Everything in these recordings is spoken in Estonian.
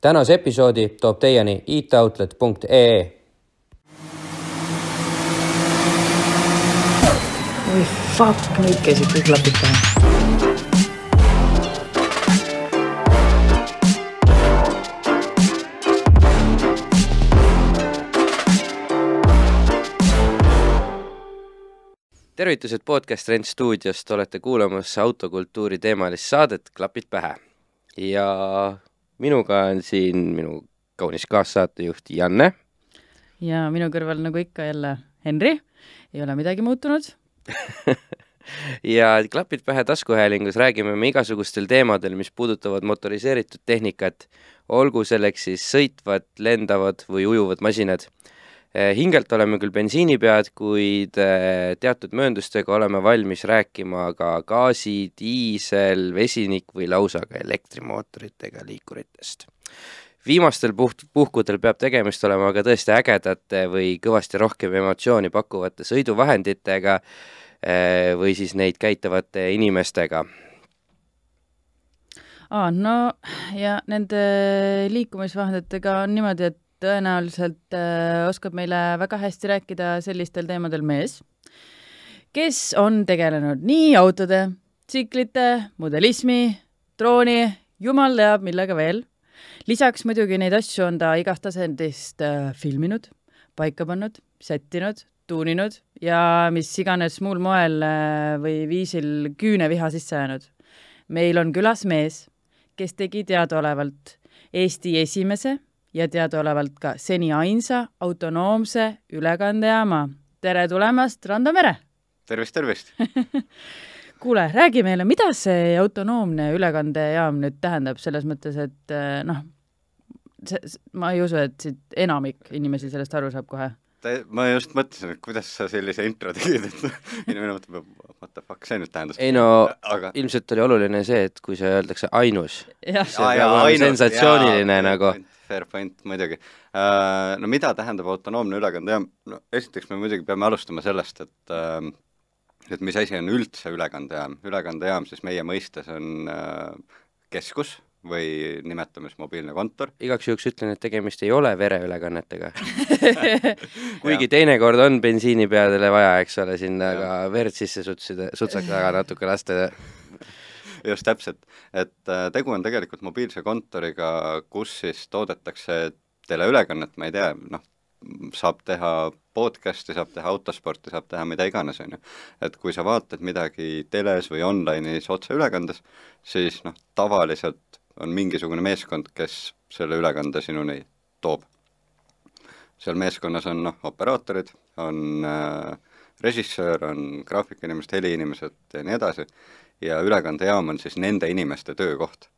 tänase episoodi toob teieni itoutlet.ee. oi fuck, nüüd käisid kõik klapid pähe. tervitused podcast Rent stuudiost, olete kuulamas autokultuuri teemalist saadet Klapid pähe. ja minuga on siin minu kaunis kaassaatejuht Janne ja minu kõrval nagu ikka jälle Henri, ei ole midagi muutunud. ja Klapid pähe taskuhäälingus räägime me igasugustel teemadel, mis puudutavad motoriseeritud tehnikat, olgu selleks siis sõitvad, lendavad või ujuvad masinad. Hingelt oleme küll bensiinipead, kuid eh, teatud mööndustega oleme valmis rääkima ka gaasi, diisel, vesinik või lausa ka elektrimootoritega liikuritest viimastel puht-, puhkudel peab tegemist olema ka tõesti ägedate või kõvasti rohkem emotsiooni pakkuvate sõiduvahenditega eh, või siis neid käitavate inimestega. aa, no ja nende liikumisvahenditega on niimoodi, et tõenäoliselt äh, oskab meile väga hästi rääkida sellistel teemadel mees, kes on tegelenud nii autode, tsiklite, modelismi, drooni, jumal teab millega veel lisaks muidugi neid asju on ta igast tasandist äh, filminud, paika pannud, sättinud, tuuninud ja mis iganes muul moel äh, või viisil küüneviha sisse ajanud. meil on külas mees, kes tegi teadaolevalt Eesti esimese ja teadaolevalt ka seni ainsa autonoomse ülekandejaama. tere tulemast, Rando Mere! tervist, tervist! kuule, räägi meile, mida see autonoomne ülekandejaam nüüd tähendab, selles mõttes, et eh, noh, see, ma ei usu, et siit enamik inimesi sellest aru saab kohe. ma just mõtlesin, et kuidas sa sellise intro tegid, et inimene mõtleb, what the fuck see nüüd tähendas. ei no aga ilmselt oli oluline see, et kui see öeldakse ainus, see peab olema sensatsiooniline nagu. Fair point, muidugi uh,. No mida tähendab autonoomne ülekandejaam? no esiteks me muidugi peame alustama sellest, et uh, et mis asi on üldse ülekandejaam. ülekandejaam siis meie mõistes on uh, keskus või nimetame siis mobiilne kontor. igaks juhuks ütlen, et tegemist ei ole vereülekannetega kuigi teinekord on bensiinipeadele vaja, eks ole, sinna ka verd sisse sutsida, sutsaka natuke lasta. Just täpselt, et äh, tegu on tegelikult mobiilse kontoriga, kus siis toodetakse teleülekannet, ma ei tea, noh, saab teha podcast'i, saab teha autosporti, saab teha mida iganes, on ju. et kui sa vaatad midagi teles või online'is otseülekandes, siis noh, tavaliselt on mingisugune meeskond, kes selle ülekande sinuni toob. seal meeskonnas on noh, operaatorid, on äh, režissöör, on graafikainimesed, heliinimesed ja nii edasi, ja ülekandejaam on siis nende inimeste töökoht.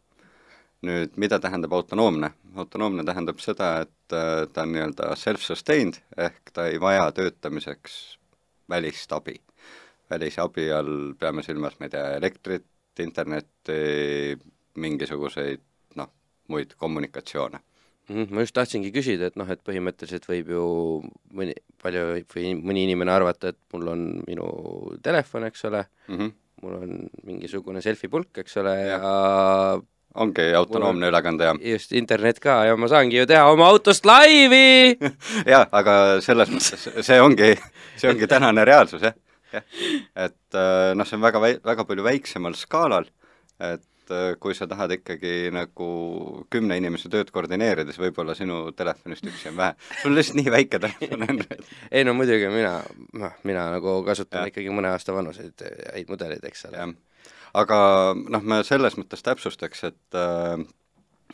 nüüd, mida tähendab autonoomne? autonoomne tähendab seda, et äh, ta on nii-öelda self-sustained, ehk ta ei vaja töötamiseks välist abi. välisabi all peame silmas, ma ei tea, elektrit, internetti, mingisuguseid noh, muid kommunikatsioone. Mhm, ma just tahtsingi küsida, et noh, et põhimõtteliselt võib ju mõni, palju või mõni inimene arvata, et mul on minu telefon, eks ole mm, -hmm. Mul on mingisugune selfie pulk, eks ole, ja, Ja. ongi autonoomne ülekandejaam. just internet ka ja ma saangi ju teha oma autost laivi jah, aga selles mõttes see ongi, see ongi tänane reaalsus, jah, jah. et äh, noh, see on väga väi-, väga palju väiksemal skaalal, et äh, kui sa tahad ikkagi nagu kümne inimese tööd koordineerida, siis võib-olla sinu telefonist üksi on vähe. sul lihtsalt nii väike telefon, on ei no muidugi mina, noh, mina nagu kasutan ja. ikkagi mõne aasta vanuseid häid mudeleid, eks ole. aga noh, ma selles mõttes täpsustaks, et äh,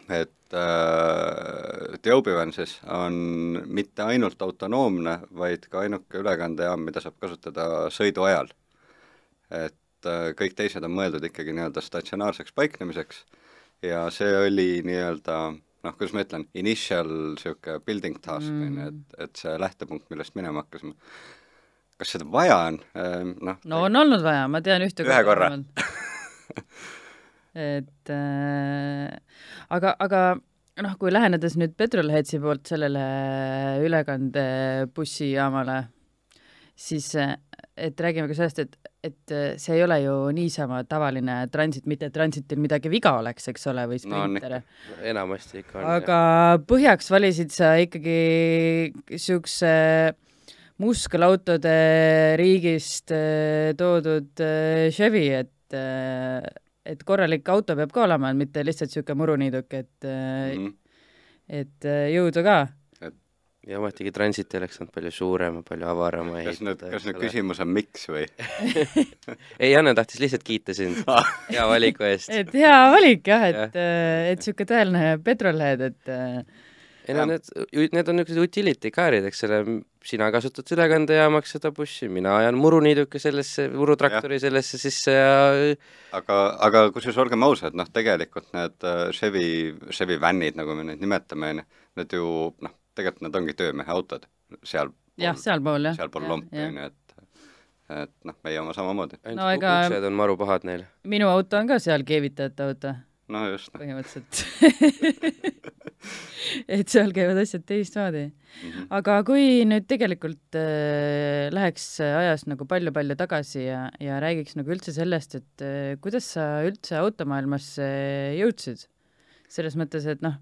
et äh, Deobivansis on mitte ainult autonoomne, vaid ka ainuke ülekandejaam, mida saab kasutada sõidu ajal. et äh, kõik teised on mõeldud ikkagi nii-öelda statsionaarseks paiknemiseks ja see oli nii-öelda noh, kuidas ma ütlen, initial niisugune building task, on ju, et, et see lähtepunkt, millest minema hakkasime. kas seda vaja on, noh no on olnud vaja, ma tean ühte Ühe korra. et äh, aga, aga noh, kui lähenedes nüüd Petrolheadsi poolt sellele ülekandebussijaamale, siis äh, et räägime ka sellest, et, et äh, see ei ole ju niisama tavaline transit, mitte et transitil midagi viga oleks, eks ole, või No sprinter ikka. enamasti ikka on. aga põhjaks valisid sa ikkagi siukse muskelautode riigist äh, toodud äh, Chevy, et et korralik auto peab ka olema, mitte lihtsalt siuke muruniiduk, et äh, Mhm. et jõudu ka. Ja ometigi Transit oleks olnud palju suurem ja palju avaram kas nüüd, kas nüüd küsimus on miks või? ei, Janne tahtis lihtsalt kiita sind hea valiku eest. et hea valik jah, et, et siuke tõeline petrolhead, et äh, ei no need, need on niisugused utility car'id, eks ole, sina kasutad ülekandejaamaks seda bussi, mina ajan muruniiduka sellesse, murutraktori sellesse sisse ja aga, aga kusjuures olgem ausad, noh tegelikult need äh, Chevy, Chevy vänid, nagu me neid nimetame, onju, need ju noh, tegelikult need ongi töömehe autod seal jah, sealpool jah. sealpool lompi, onju, et et noh, meie oma samamoodi. ainult No no, ega- uksed on maru pahad neil. minu auto on ka seal keevitajate auto no just, põhimõtteliselt et seal käivad asjad teistmoodi. Mhm. aga kui nüüd tegelikult äh, läheks ajas nagu palju-palju tagasi ja, ja räägiks nagu üldse sellest, et äh, kuidas sa üldse automaailmasse jõudsid? selles mõttes, et noh,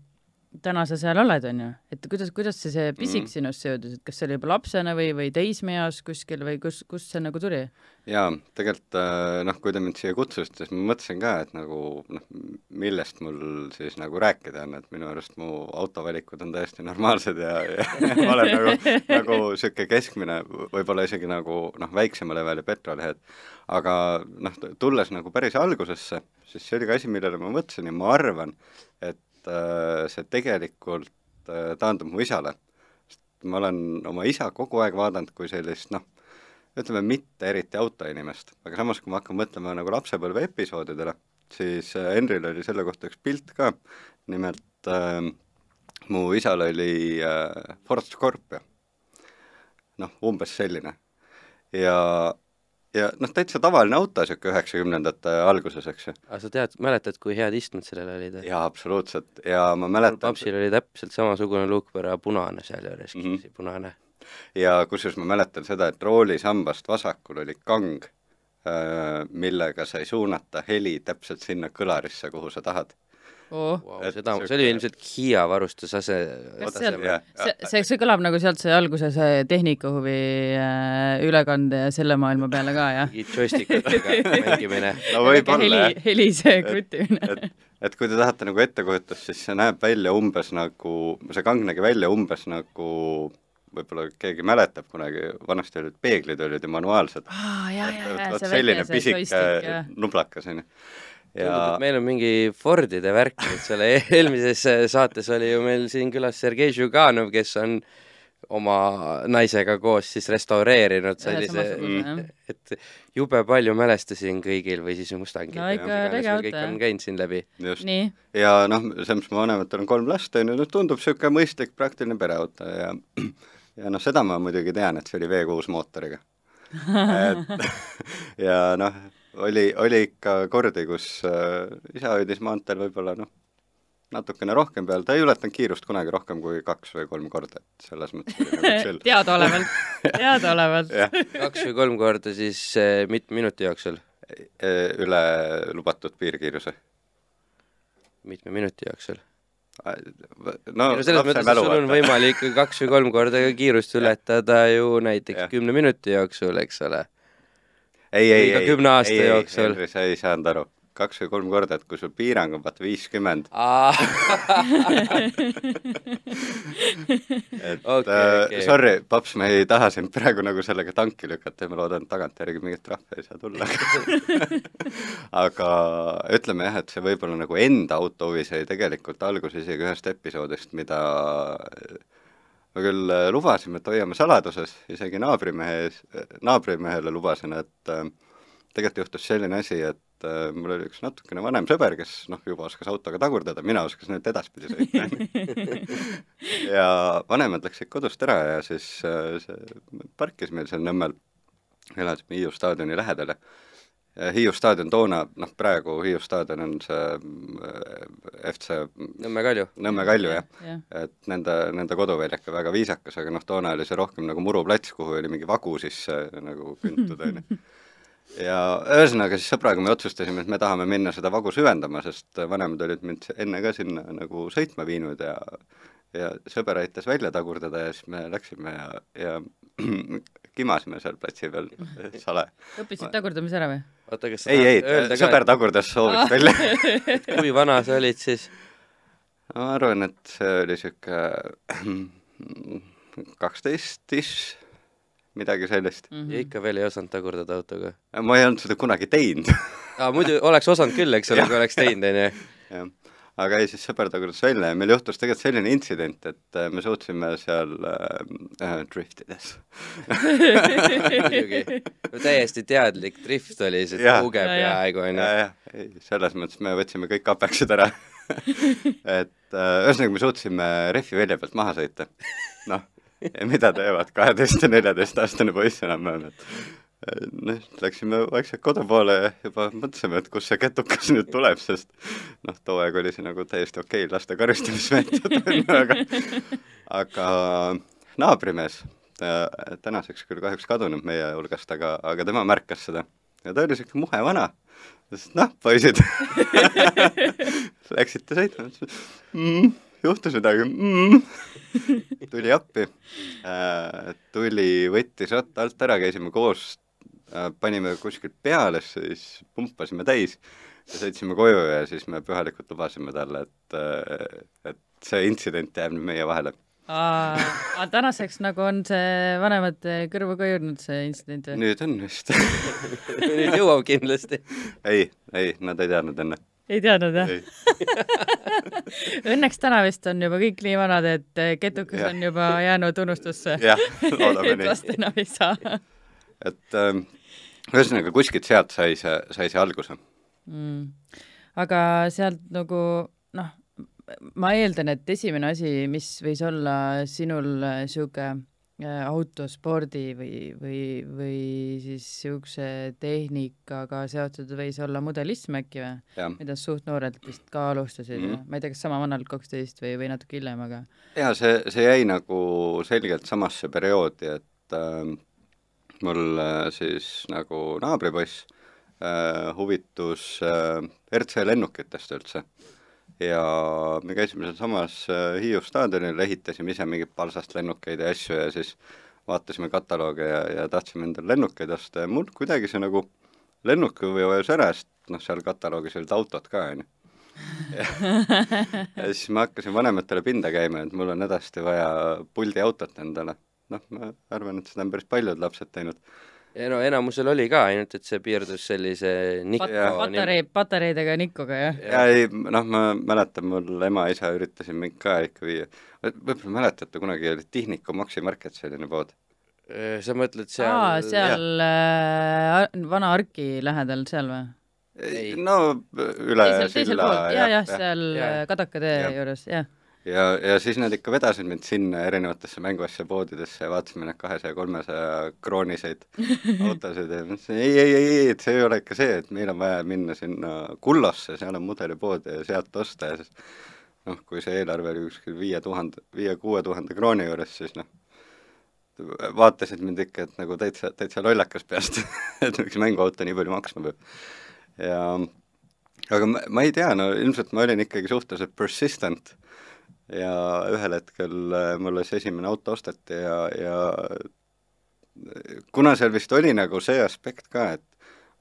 täna sa seal oled, on ju, et kuidas, kuidas see, see pisik mm. sinusse jõudis, et kas see oli juba lapsena või, või teismeeas kuskil või kus, kust see nagu tuli? jaa, tegelikult äh, noh, kui te mind siia kutsusite, siis ma mõtlesin ka, et nagu noh, millest mul siis nagu rääkida on, et minu arust mu autovalikud on täiesti normaalsed ja, ja ma olen nagu, nagu niisugune keskmine, võib-olla isegi nagu noh, väiksema leveli petrolhead, aga noh, tulles nagu päris algusesse, siis see oli ka asi, millele ma mõtlesin ja ma arvan, et äh, see tegelikult äh, taandub mu isale. sest ma olen oma isa kogu aeg vaadanud kui sellist noh, ütleme mitte eriti autoinimest, aga samas, kui ma hakkan mõtlema nagu lapsepõlve episoodidele, siis äh, Henril oli selle kohta üks pilt ka, nimelt äh, mu isal oli äh, Ford Scorpio. noh, umbes selline. ja, ja noh, täitsa tavaline auto niisugune üheksakümnendate alguses, eks ju. aga sa tead, mäletad, kui head istmed sellel olid? jaa, absoluutselt, ja ma mäletan, papsil oli täpselt samasugune luukpõra punane sealjuures mm. -hmm. punane. ja kusjuures ma mäletan seda, et roolisambast vasakul oli kang, millega sai suunata heli täpselt sinna kõlarisse, kuhu sa tahad. oh.. Wow, seda, see oli ilmselt Hiia varustusase. See, see, see kõlab nagu sealt see alguse see tehnikahuvi äh, ülekande ja selle maailma peale ka, jah? mingi joystic'idega mängimine. no võib-olla heli jah,, heli see kruttimine. et, et kui te tahate nagu ettekujutust, siis see näeb välja umbes nagu, see kang nägi välja umbes nagu võib-olla keegi mäletab kunagi, vanasti olid peeglid olid ju manuaalsed. aa, ja, ja, ja, vot see selline pisike nublakas onju. tundub, ja et meil on mingi Fordide värk nüüd selle eelmises saates oli ju meil siin külas Sergei Žuganov, kes on oma naisega koos siis restaureerinud sellise, jah. et jube palju mälestusi on kõigil või siis Mustangid No ikka iganes auto, kõik on käinud siin läbi. just, ja noh, selles mõttes mu vanematel on kolm last onju, noh tundub niisugune mõistlik praktiline pereauto ja ja noh, seda ma muidugi tean, et see oli V6 mootoriga. et ja noh, oli, oli ikka kordi, kus äh, isa hoidis maanteel võib-olla noh, natukene rohkem peal, ta ei ületanud kiirust kunagi rohkem kui kaks või kolm korda, et selles mõttes oli nagu chill. teadaolevalt, teadaolevalt. kaks või kolm korda siis eh, mitme minuti jooksul, üle lubatud piirkiiruse. mitme minuti jooksul no no selles mõttes, et sul on võimalik kaks või kolm korda kiirust ületada ju näiteks kümne minuti jooksul, eks ole. ei, ei, ei, ei, ei. Henri, sa ei saanud aru. kaks või kolm korda, et kui sul piirang on vaata viiskümmend, et Okei, äh, okei. sorry, paps, ma ei taha sind praegu nagu sellega tanki lükata ja ma loodan, et tagantjärgi mingit trahvi ei saa tulla. aga ütleme jah, et see võib-olla nagu enda auto huvi sai tegelikult alguse isegi ühest episoodist, mida ma küll äh, lubasin, et hoiame saladuses, isegi naabrimehe ees, naabrimehele lubasin, et äh, tegelikult juhtus selline asi, et äh, mul oli üks natukene vanem sõber, kes noh, juba oskas autoga tagurdada, mina oskasin nüüd edaspidi sõita. ja vanemad läksid kodust ära ja siis äh, see parkis meil seal Nõmmel, elasime Hiiu staadioni lähedal ja Hiiu staadion toona, noh praegu Hiiu staadion on see äh, FC Nõmme Kalju. Nõmme Kalju jah jah. ja. et nende, nende koduväljak on väga viisakas, aga noh, toona oli see rohkem nagu muruplats, kuhu oli mingi vagu sisse nagu küntud, on ju. ja ühesõnaga siis sõbraga me otsustasime, et me tahame minna seda vagu süvendama, sest vanemad olid mind enne ka sinna nagu sõitma viinud ja ja sõber aitas välja tagurdada ja siis me läksime ja, ja kimasime seal platsi peal sale. õppisid tagurdamise ära või? Oota, kas ei, ei, sõber ka, tagurdas soovist välja et kui vana sa olid siis? ma arvan, et see oli niisugune kaksteist-ish, midagi sellist. Mhm. ja ikka veel ei osanud tagurdada autoga? ma ei olnud seda kunagi teinud aa, muidu oleks osanud küll, eks ole, kui oleks teinud, onju. jah, aga ei, siis sõber tagurdas välja ja meil juhtus tegelikult selline intsident, et äh, me suutsime seal äh, äh, driftides muidugi. täiesti teadlik drift oli see tuge peaaegu, onju. ei, selles mõttes me võtsime kõik kapeksid ära et äh, ühesõnaga me suutsime rehvi välja pealt maha sõita. noh, mida teevad kaheteist ja neljateistaastane poiss enam-vähem, et noh, läksime vaikselt kodu poole ja juba mõtlesime, et kust see ketukas nüüd tuleb, sest noh, too aeg oli see nagu täiesti okei laste karistamismeetod, aga aga naabrimees, tänaseks küll kahjuks kadunud meie hulgast, aga, aga tema märkas seda. Ja ta oli niisugune muhe vana, ütles, et noh, poisid. Läksite sõitma, ütles mm, juhtus midagi mm. tuli appi. Äh,, tuli, võttis ratta alt ära, käisime koos panime kuskilt peale, siis pumpasime täis ja sõitsime koju ja siis me pühalikult lubasime talle, et äh, et see intsident jääb nüüd meie vahele. aga tänaseks nagu on see vanemate kõrvu ka jõudnud, see intsident või? nüüd on vist nüüd jõuab kindlasti. ei, ei, nad ei teadnud enne. ei teadnud jah? ei, Õnneks täna vist on juba kõik nii vanad, et eh, ketukas Jah. on juba jäänud unustusse. jah, loodame et nii. vast enam ei saa et ähm, ühesõnaga kuskilt sealt sai see, sai see alguse. mm. aga sealt nagu noh, ma eeldan, et esimene asi, mis võis olla sinul niisugune autospordi või, või, või siis niisuguse tehnikaga seotud võis olla mudelism äkki või? mida suht noorelt vist ka alustasid mm. -hmm. ma ei tea, kas sama vanalt, kaksteist või, või natuke hiljem, aga ja see, see jäi nagu selgelt samasse perioodi, et äh, mul äh, siis nagu naabripoiss äh, huvitus äh, RC lennukitest üldse. ja me käisime sealsamas Hiiu staadionil, ehitasime ise mingeid palsast lennukeid ja asju ja siis vaatasime kataloogi ja, ja tahtsime endale lennukeid osta ja mul kuidagi see nagu lennukihuvi vajus ära, sest noh, seal kataloogis olid autod ka, on ju. ja siis ma hakkasin vanematele pinda käima, et mul on hädasti vaja puldiautot endale. Noh, ma arvan, et seda on päris paljud lapsed teinud. ja no enamusel oli ka, ainult et see piirdus sellise Nikko Jaa. patarei, patareidega Nikuga, jah? ja ei, noh, ma mäletan, mul ema-isa üritasid mind ka ikka viia, võib-olla mäletate, kunagi oli Tihniku Maxi Market selline pood. Äh, sa mõtled seal aa, seal äh, Vana Arki lähedal seal või? Ei. no üle teisel, silla ja, jah, seal äh, Kadaka tee juures, jah. ja, ja siis nad ikka vedasid mind sinna erinevatesse mänguasja poodidesse ja vaatasime neid kahesaja, kolmesaja krooniseid autosid ja mõtlesin ei, ei, ei, ei, et see ei ole ikka see, et meil on vaja minna sinna Kullosse, seal on mudelipood ja sealt osta ja siis noh, kui see eelarve oli kuskil viie tuhande, viie-kuue tuhande krooni juures, siis noh, vaatasid mind ikka, et nagu täitsa, täitsa lollakas peast et miks mänguauto nii palju maksma peab. ja aga ma, ma ei tea, no ilmselt ma olin ikkagi suhteliselt persistent ja ühel hetkel äh, mulle see esimene auto osteti ja, ja kuna seal vist oli nagu see aspekt ka, et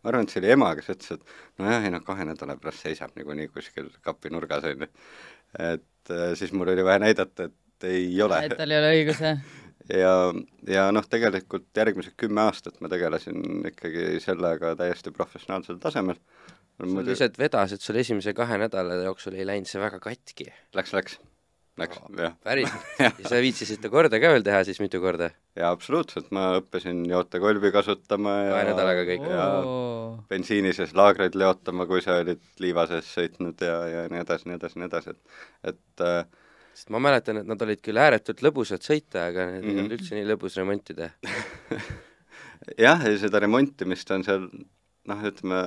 ma arvan, et see oli ema, kes ütles, et nojah, ei noh, kahe nädala pärast seisab niikuinii kuskil kapi nurgas, on ju. et äh, siis mul oli vaja näidata, et ei ole. et tal ei ole õigus, jah. ja, ja noh, tegelikult järgmised kümme aastat ma tegelesin ikkagi sellega täiesti professionaalsel tasemel. sul lihtsalt vedas, et sul esimese kahe nädala jooksul ei läinud see väga katki. Läks, läks, läks, jah. päris ja sa viitsisid ta korda ka veel teha siis mitu korda? jaa, absoluutselt, ma õppisin jootekolbi kasutama ja Kahe nädalaga kõik. ja bensiini sees laagreid leotama, kui sa olid liiva sees sõitnud ja, ja nii edasi, nii edasi, nii edasi, et et äh, sest ma mäletan, et nad olid küll ääretult lõbusad sõita, aga need ei olnud Mhm. üldse nii lõbus remontida. jah, ja seda remontimist on seal noh, ütleme,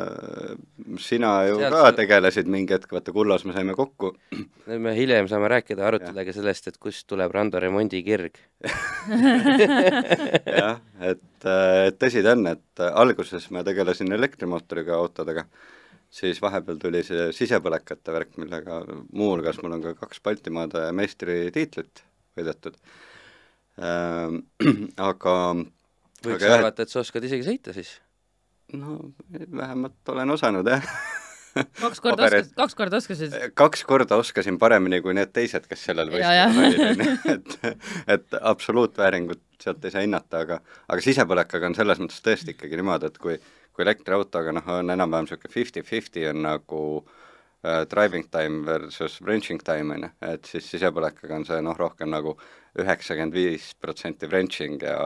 sina ju Sealt ka tegelesid mingi hetk, vaata Kullas me saime kokku, me hiljem saame rääkida, arutada ka sellest, et kust tuleb Rando remondikirg. jah, et, et tõsi ta on, et alguses ma tegelesin elektrimootoriga autodega, siis vahepeal tuli see sisepõlekate värk, millega muuhulgas mul on ka kaks Baltimaade meistritiitlit võidetud. Aga võiks Aga arvata, et sa oskad isegi sõita siis. No vähemalt olen osanud jah. kaks korda Paberid. oskas, kaks korda oskasid? kaks korda oskasin paremini kui need teised, kes sellel võistlusel olid, onju, et, et absoluutvääringut sealt ei saa hinnata, aga aga sisepõlekaga on selles mõttes tõesti ikkagi niimoodi, et kui kui elektriautoga noh, on enam-vähem niisugune fifty-fifty on nagu äh, driving time versus wrenching time on ju, et siis sisepõlekaga on see noh, rohkem nagu üheksakümmend viis protsenti wrenching ja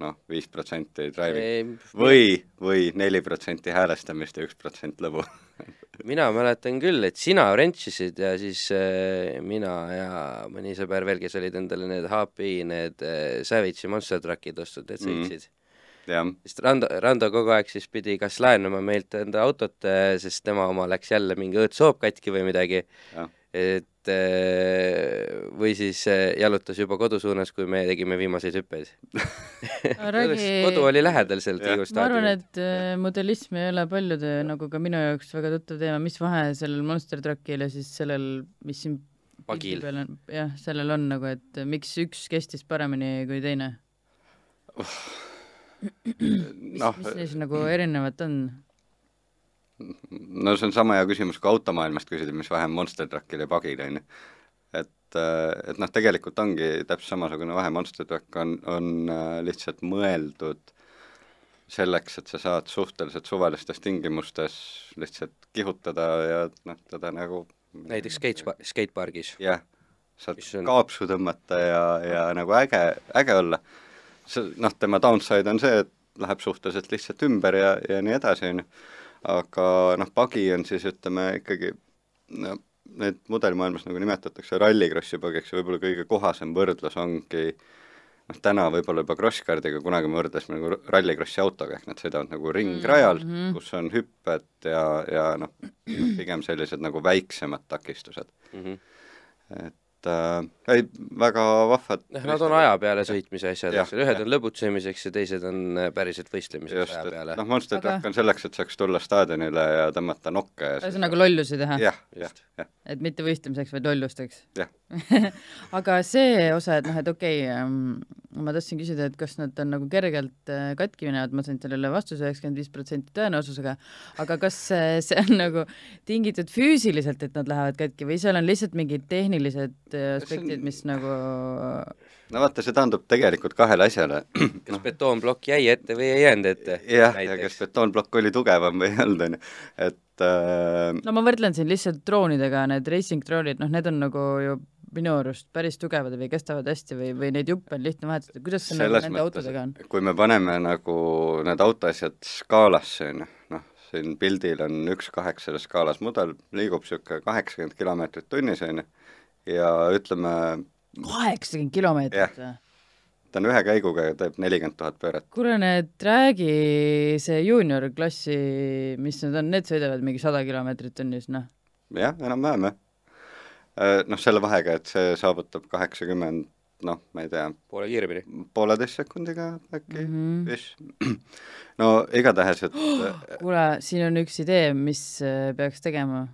noh, viis protsenti driving või, või neli protsenti häälestamist ja üks protsent lõbu. mina mäletan küll, et sina wrenchisid ja siis äh, mina ja mõni sõber veel, kes olid endale need HPi, need äh, Savage'i Monster Truckid ostnud, et Mhm. sõitsid mm.. jah, sest Rando, Rando kogu aeg siis pidi kas laenama meilt enda autot, sest tema oma läks jälle mingi õõtsoop katki või midagi, jah. Et äh, või siis äh, jalutas juba kodu suunas, kui me tegime viimaseid hüppeid. räägi- kodu oli lähedal seal Jah. Tiigu ma arvan, staadionil. et äh, modellism ei ole paljude nagu ka minu jaoks väga tuttav teema, mis vahe sellel Monster Truckil ja siis sellel, mis siin Pagil. pildi peal on, jah, sellel on nagu, et miks üks kestis paremini kui teine? mis noh, mis neis nagu erinevat on? No see on sama hea küsimus kui automaailmast küsida, mis vahe on Monster Truckil ja Bugil, on ju. et, et noh, tegelikult ongi täpselt samasugune vahe, Monster Truck on, on äh, lihtsalt mõeldud selleks, et sa saad suhteliselt suvalistes tingimustes lihtsalt kihutada ja noh, teda nagu näiteks skate, skatepargis. jah, saad on- kaapsu tõmmata ja, ja nagu äge, äge olla. see noh, tema downside on see, et läheb suhteliselt lihtsalt ümber ja, ja nii edasi, on ju. Aga noh, pagi on siis ütleme ikkagi no need mudelimaailmas nagu nimetatakse rallikrossi pagiks ja võib-olla kõige kohasem võrdlus ongi noh, täna võib-olla juba crosscardiga, kunagi me võrdlesime nagu rallikrossi autoga, ehk nad sõidavad nagu ringrajal mm, -hmm. kus on hüpped ja, ja noh, pigem sellised nagu väiksemad takistused Mm -hmm. et äh, ei, väga vahvad noh, nad on aja peale sõitmise asjad, eks ole, ühed on lõbutsemiseks ja teised on äh, päriselt võistlemiseks just, aja et peale. noh, Monster Aga- Truck on selleks, et saaks tulla staadionile ja tõmmata nokke ja ühesõnaga lollusi teha, jah, jah, jah, et mitte võistlemiseks, vaid lollusteks. aga see osa, et noh, et okei okay,, ma tahtsin küsida, et kas nad on nagu kergelt äh, katki minevad, ma sain sellele vastuse üheksakümmend viis protsenti tõenäosusega, aga kas see, see on nagu tingitud füüsiliselt, et nad lähevad katki või seal on lihtsalt mingid tehnilised äh, aspektid, mis nagu no vaata, see taandub tegelikult kahele asjale. kas betoonplokk jäi ette või ei jäänud ette jah, ja kas betoonplokk oli tugevam või ei olnud, on ju, et äh, no ma võrdlen siin lihtsalt droonidega, need racing droonid, noh, need on nagu ju minu arust päris tugevad või kestavad hästi või, või neid juppe on lihtne vahetada, kuidas see nagu nende autodega on? kui me paneme nagu need autoasjad skaalasse, on ju, noh, siin pildil on üks kaheksas skaalas mudel, liigub niisugune kaheksakümmend kilomeetrit tunnis, on ju, ja ütleme, kaheksakümmend kilomeetrit või? ta on ühe käiguga ja teeb nelikümmend tuhat pööret. kuule, need räägi see juunior klassi, mis need on, need sõidavad mingi sada kilomeetrit tunnis, noh. jah, enam-vähem jah. Noh, selle vahega, et see saavutab kaheksakümmend, noh, ma ei tea, poole kiiremini. pooleteist sekundiga äkki mm Mhm. -hmm. no igatahes, et kuule, siin on üks idee, mis äh, peaks tegema.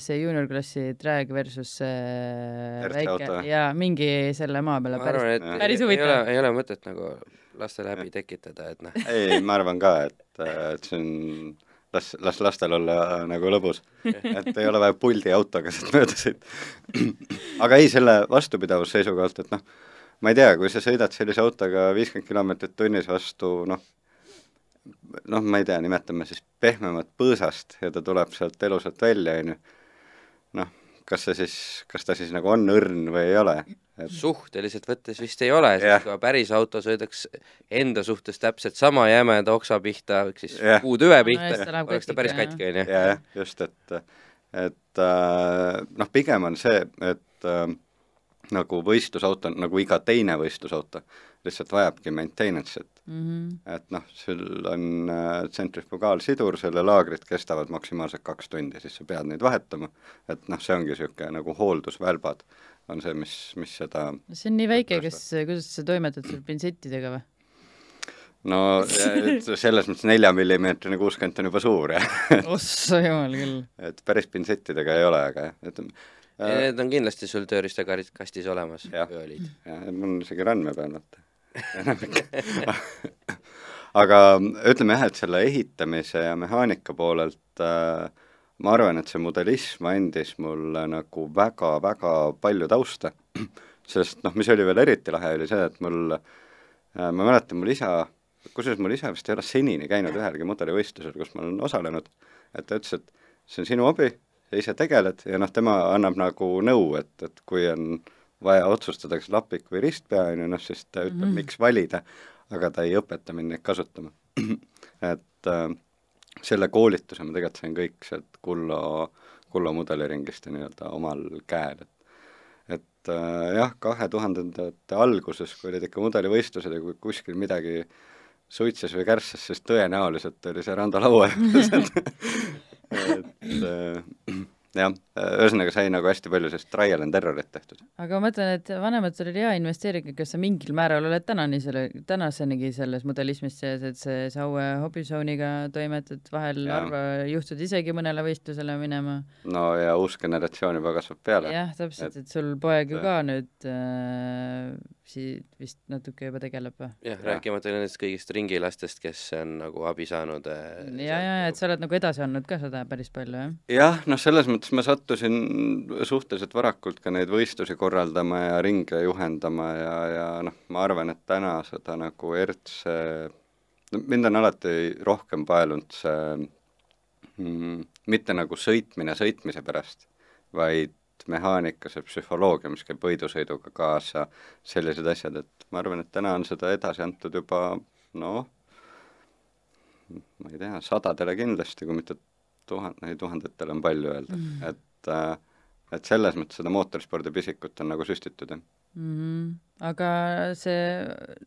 See juunior klassi drag versus RC väike jaa, mingi selle maa peale ma päris arvan, päris ei ole huvitav., ei ole mõtet nagu lastele häbi tekitada, et noh, ei, ma arvan ka, et, et see on, las, las lastel olla nagu lõbus. et ei ole vaja puldi autoga sealt mööda sõita. aga ei, selle vastupidavuse seisukohalt, et noh, ma ei tea, kui sa sõidad sellise autoga viiskümmend kilomeetrit tunnis vastu noh, noh, ma ei tea, nimetame siis pehmemat põõsast ja ta tuleb sealt elusalt välja, on ju, noh, kas see siis, kas ta siis nagu on õrn või ei ole, et suhteliselt võttes vist ei ole, sest kui päris auto sõidaks enda suhtes täpselt sama jämeda oksa pihta, ehk siis Jah. puutüve No pihta siis ta, läheb oleks ta päris katki, onju. ja, jah, just, et, et äh, noh, pigem on see, et äh, nagu võistlusauto, nagu iga teine võistlusauto, lihtsalt vajabki maintenance'it mm. -hmm. et noh, sul on äh, tsentrifugaalsidur, selle laagrid kestavad maksimaalselt kaks tundi, siis sa pead neid vahetama, et noh, see ongi niisugune nagu hooldusvälbad, on see, mis, mis seda see on nii väike, kas, kuidas sa toimetad seal pintsettidega või? no selles mõttes neljamillimeetrine kuuskümmend on juba suur, jah. ossa jumal küll. et päris pintsettidega ei ole, aga jah, ütleme Need on kindlasti sul tööriistakastis olemas, või olid? jah, mul on isegi randme peal, vaata aga ütleme jah, et selle ehitamise ja mehaanika poolelt äh, ma arvan, et see modellism andis mulle nagu väga-väga palju tausta, sest noh, mis oli veel eriti lahe, oli see, et mul äh,, ma mäletan, mul isa, kusjuures mul isa vist ei ole senini käinud ühelgi mudelivõistlusel, kus ma olen osalenud, et ta ütles, et see on sinu hobi, sa ise tegeled ja noh, tema annab nagu nõu, et, et kui on vaja otsustada, kas lapik või ristpea, on ju, noh siis ta ütleb mm, -hmm. miks valida, aga ta ei õpeta mind neid kasutama. et äh, selle koolituse ma tegelikult sain kõik sealt Kullo, Kullo mudeliringist ja nii-öelda omal käel, et et äh, jah, kahe tuhandendate alguses, kui olid ikka mudelivõistlused ja kui kuskil midagi suitses või kärssas, siis tõenäoliselt oli see Rando laua juures et äh, jah, ühesõnaga sai nagu hästi palju sellist trial and error'it tehtud. aga ma mõtlen, et vanematel oli hea investeering, kas sa mingil määral oled tänani selle, tänasenigi selles modellismis sees, et see Saue hobitsooniga toimetad, vahel Jaa. harva juhtud isegi mõnele võistlusele minema. no ja uus generatsioon juba kasvab peale. jah, täpselt, Et- sul poeg ju ka nüüd äh, siit vist natuke juba tegeleb või? jah, Jah. rääkimata nendest kõigist ringilastest, kes on nagu abi saanud äh, ja, ja, et sa oled nagu edasi andnud ka seda päris palju, jah? jah, noh, selles mõttes ma sattusin suhteliselt varakult ka neid võistlusi korraldama ja ringe juhendama ja, ja noh, ma arvan, et täna seda nagu ERTS-e, no mind on alati rohkem paelunud see mm, mitte nagu sõitmine sõitmise pärast, vaid mehaanika, see psühholoogia, mis käib võidusõiduga kaasa, sellised asjad, et ma arvan, et täna on seda edasi antud juba noh, ma ei tea, sadadele kindlasti, kui mitte tuhat-, ei tuhandetele on palju öelda Mm. mm., et äh, et selles mõttes seda mootorispordi pisikut on nagu süstitud, jah. mm. -hmm. aga see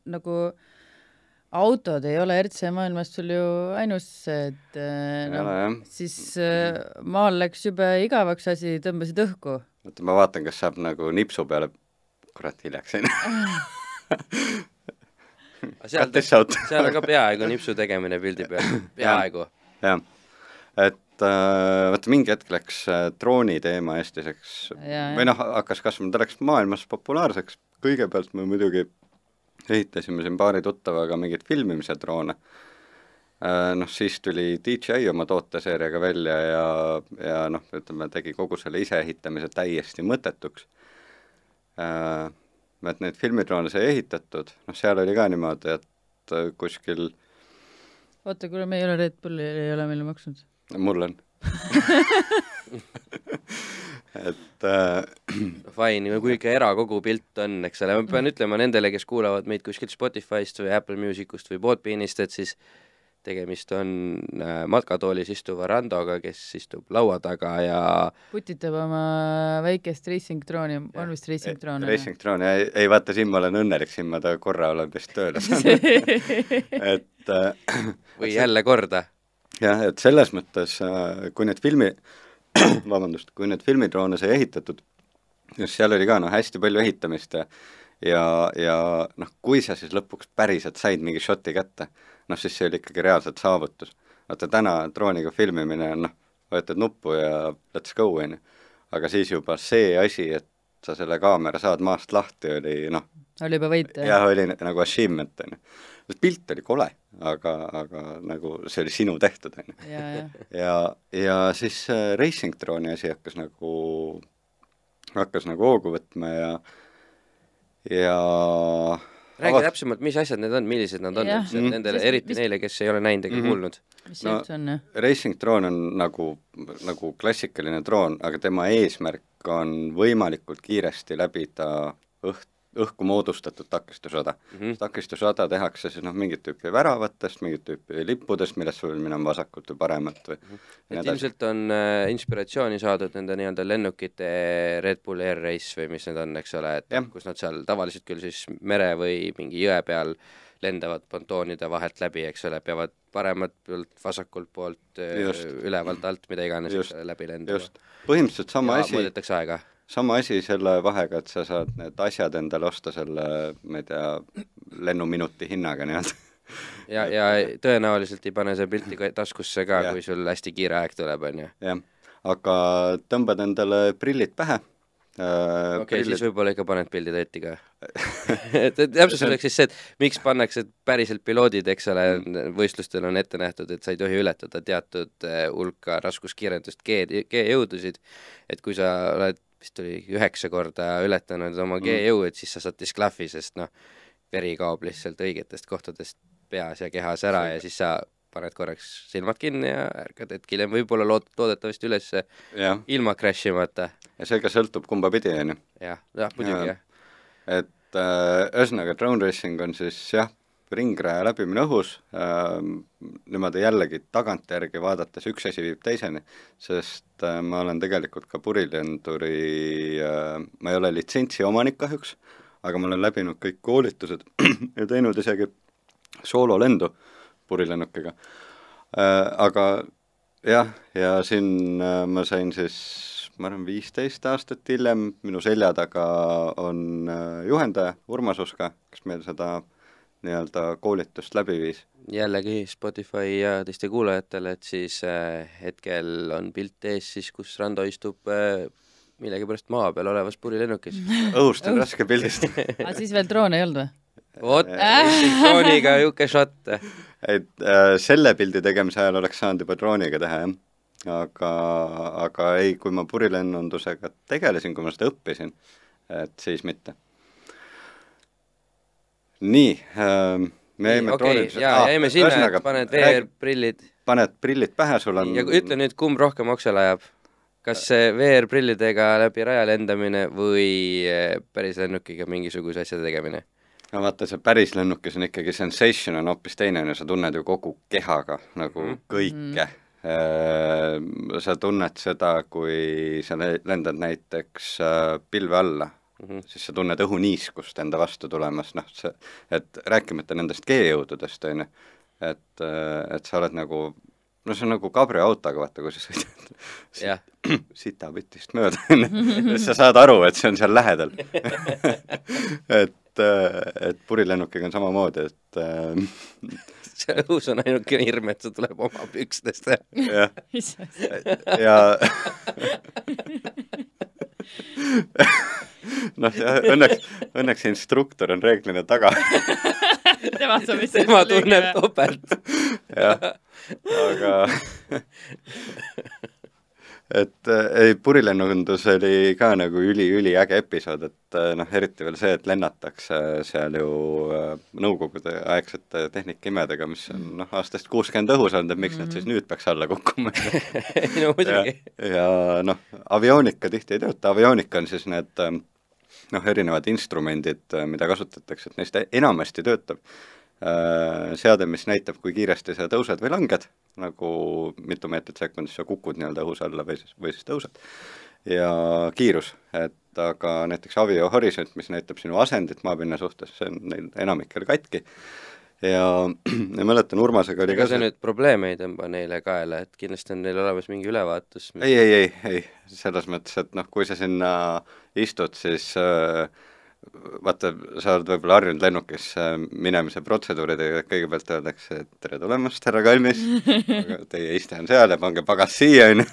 nagu autod ei ole RC maailmas sul ju ainus, et äh, noh, siis äh, maal läks jube igavaks asi, tõmbasid õhku. oota, ma vaatan, kas saab nagu nipsu peale, kurat, hiljaks jäin. Seal, seal on ka peaaegu nipsu tegemine pildi peal, peaaegu. jah, et äh, vaata mingi hetk läks äh, drooni teema Eestiseks või noh, hakkas kasvama, ta läks maailmas populaarseks, kõigepealt me muidugi ehitasime siin paari tuttavaga mingeid filmimise droone. Äh, noh, siis tuli DJI oma tooteseeriaga välja ja, ja noh, ütleme, tegi kogu selle iseehitamise täiesti mõttetuks. Et neid filmidroone sai ehitatud, noh, seal oli ka niimoodi, et kuskil, oota, kuule, me ei ole Red Bulli, ei ole meile maksnud. Mul on et äh, Fine, kui ikka erakogu pilt on, eks ole, ma pean ütlema nendele, kes kuulavad meid kuskilt Spotify'st või Apple Musicust või Podbeanist, et siis tegemist on äh, matkatoolis istuva Randoga, kes istub laua taga ja putitab oma väikest racing drooni, on vist racing droon? Racing Throne, ei, ei vaata, siin ma olen õnnelik, siin ma ta korra olen vist tööle saanud et äh, või jälle korda. Jah, et selles mõttes, kui need filmi, vabandust, kui need filmidroone sai ehitatud, just seal oli ka noh, hästi palju ehitamist ja ja, ja noh, kui sa siis lõpuks päriselt said mingi šoti kätte, noh siis see oli ikkagi reaalselt saavutus. vaata täna drooniga filmimine on noh, vajutad nuppu ja let's go, on ju. aga siis juba see asi, et sa selle kaamera saad maast lahti, oli noh, oli juba võit, jah? jah, oli nagu achievement, on ju. See pilt oli kole, aga, aga nagu see oli sinu tehtud, on ju ja, ja, ja siis see racing drooni asi hakkas nagu, hakkas nagu hoogu võtma ja, ja räägi Ava- täpsemalt, mis asjad need on, millised nad on üldse Mm. nendele, eriti mis- neile, kes ei ole näinud ega Mhm. kuulnud. mis see No- üldse on, racing droon on nagu, nagu klassikaline droon, aga tema eesmärk on võimalikult kiiresti läbida õht õhku moodustatud takistusrada mm. Mhm. takistusrada tehakse siis noh, mingit tüüpi väravatest, mingit tüüpi lippudest, millest sa võid minema vasakult või paremalt või Mhm. et ilmselt on äh, inspiratsiooni saadud nende nii-öelda lennukite Red Bull Air Race või mis need on, eks ole, et Jah. kus nad seal tavaliselt küll siis mere või mingi jõe peal lendavad pontoonide vahelt läbi, eks ole, peavad paremalt poolt, vasakult poolt, Just. ülevalt, alt, mida iganes, eks ole, läbi lendama. põhimõtteliselt sama ja asi, mõõdetakse aega. Sama asi selle vahega, et sa saad need asjad endale osta selle, ma ei tea, lennuminuti hinnaga nii-öelda. Ja, ja tõenäoliselt ei pane see pilti taskusse ka, kui sul hästi kiire aeg tuleb, on ju. jah, aga tõmbad endale prillid pähe äh, okei okay,, siis võib-olla ikka paned pildid etti ka. Et, täpselt oleks siis see, et miks pannakse päriselt piloodid, eks ole, võistlustel on ette nähtud, et sa ei tohi ületada teatud eh, hulka raskuskiirendust G, G-jõudusid, et kui sa oled vist oli üheksa korda ületanud oma Mm. G-jõu, et siis sa saad disklahvi, sest noh, veri kaob lihtsalt õigetest kohtadest peas ja kehas ära ja siis sa paned korraks silmad kinni ja ärkad hetk hiljem võib-olla lood-, loodetavasti üles jah, ilma crash imata. ja see ka sõltub kumba pidi, on ju jah, jah, muidugi jah. et äh, ühesõnaga drone racing on siis jah, ringraja läbimine õhus äh,, niimoodi jällegi tagantjärgi vaadates üks asi viib teiseni, sest äh, ma olen tegelikult ka purilenduri äh,, ma ei ole litsentsi omanik kahjuks, aga ma olen läbinud kõik koolitused ja teinud isegi soololendu purilennukiga äh,. aga jah, ja siin äh, ma sain siis ma arvan, viisteist aastat hiljem minu selja taga on äh, juhendaja Urmas Uska, kes meil seda nii-öelda koolitust läbi viis. jällegi Spotify ja teiste kuulajatele, et siis äh, hetkel on pilt ees siis, kus Rando istub äh, millegipärast maa peal olevas purilennukis. õhust on raske pildistada aga siis veel droone ei olnud või? vot, drooniga niisugune šott. et äh, selle pildi tegemise ajal oleks saanud juba drooniga teha, jah. aga, aga ei, kui ma purilennundusega tegelesin, kui ma seda õppisin, et siis mitte. Nii äh,, me jäime okay,, jaa, jäime sinna, et paned VR-prillid. paned prillid pähe, sul on ja ütle nüüd, kumb rohkem oksele ajab? kas see VR-prillidega läbi raja lendamine või eh, päris lennukiga mingisuguse asja tegemine? no vaata, see päris lennukis on ikkagi sensation on hoopis teine, on ju, sa tunned ju kogu kehaga nagu mm. kõike mm.. sa tunned seda, kui sa lendad näiteks äh, pilve alla mm, -hmm. siis sa tunned õhuniiskust enda vastu tulemas, noh, see, et rääkimata nendest G-jõududest, on ju, et, et sa oled nagu no see on nagu kabrioautoga, vaata, kui sa sõidad sit, sitapütist mööda, siis sa saad aru, et see on seal lähedal. Et, et purilennukiga on samamoodi, et see õhus on ainuke hirm, et see tuleb oma pükstest. jah, ja noh, õnneks, õnneks instruktor on reeglina taga tema saab vist tema tunneb topelt. jah, aga et ei, purilennundus oli ka nagu üli-üliäge episood, et noh, eriti veel see, et lennatakse seal ju nõukogude aegsete tehnikaimedega, mis on noh, aastast kuuskümmend õhus olnud, et miks mm -hmm. nad siis nüüd peaks alla kukkuma no muidugi. ja, ja noh, avioonika tihti ei tööta, avioonika on siis need noh, erinevad instrumendid, mida kasutatakse, et neist enamasti töötab seade, mis näitab, kui kiiresti sa tõused või langed, nagu mitu meetrit sekundis sa kukud nii-öelda õhus alla või siis, või siis tõused. ja kiirus, et aga näiteks Avio Horisont, mis näitab sinu asendit maapinna suhtes, see on neil enamikel katki. ja, ja mäletan, Urmasega oli ega sa nüüd probleeme ei tõmba neile kaela, et kindlasti on neil olemas mingi ülevaatus mis...? ei, ei, ei, ei, selles mõttes, et noh, kui sa sinna istud, siis äh, vaata, sa oled võib-olla harjunud lennukis minemise protseduuridega, et kõigepealt öeldakse, et tere tulemast, härra kalmis, teie iste on seal ja pange pagas siia, on ju.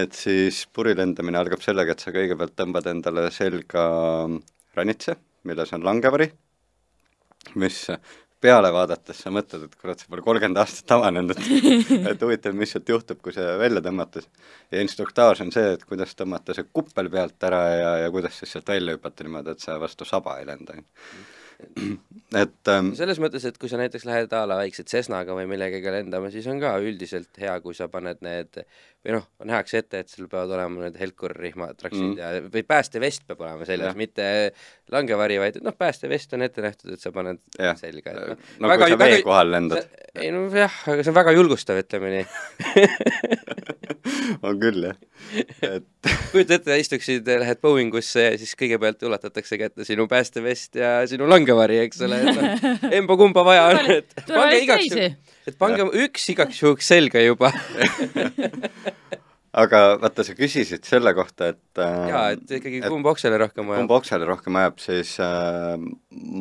et siis purilendamine algab sellega, et sa kõigepealt tõmbad endale selga ranitse, milles on langevari, mis peale vaadates sa mõtled, et kurat, see pole kolmkümmend aastat avanenud, et huvitav, mis sealt juhtub, kui see välja tõmmata. ja instruktaaž on see, et kuidas tõmmata see kuppel pealt ära ja, ja kuidas siis sealt välja hüpata niimoodi, et sa vastu saba ei lenda. et ähm, selles mõttes, et kui sa näiteks lähed a la väikse Cessnaga või millegagi lendama, siis on ka üldiselt hea, kui sa paned need või noh, nähakse ette, et sul peavad olema need helkurrihmatraksid Mm. mm. ja, või päästevest peab olema seljas mitte langevari, vaid noh, päästevest on ette nähtud, et sa paned jah, selga, et noh, no kui sa vee kohal lendad, ei no jah, aga see on väga julgustav, ütleme nii. on küll jah, et kujuta ette, istuksid, lähed Boeingusse ja siis kõigepealt ulatatakse kätte sinu päästevest ja sinu langevari, eks ole, et noh, emba-kumba vaja on, et pange igaks juhuks, et pange üks igaks juhuks selga juba. Aga vaata, sa küsisid selle kohta, et äh, jaa, et ikkagi kumb oksele rohkem kumb vajab. oksele rohkem ajab, siis äh,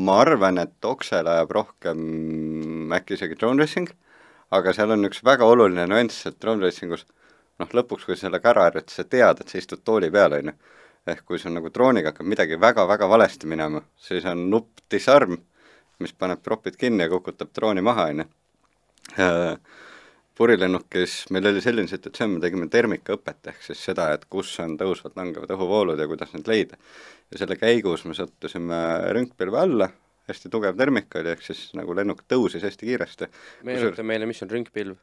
ma arvan, et oksele ajab rohkem äkki isegi drone racing, aga seal on üks väga oluline nüanss, et drone racingus noh, lõpuks, kui sa sellega ära harjud, sa tead, et sa istud tooli peal, on ju. ehk kui sul nagu drooniga hakkab midagi väga-väga valesti minema, siis on nupp disarm, mis paneb propid kinni ja kukutab drooni maha, on ju. Purilennukis meil oli selline situatsioon, me tegime termikaõpet, ehk siis seda, et kus on tõusvad-langevad õhuvoolud ja kuidas neid leida. ja selle käigus me sattusime röntgpilve alla, hästi tugev termika oli, ehk siis nagu lennuk tõusis hästi kiiresti. meenuta meile, mis on rünkpilv.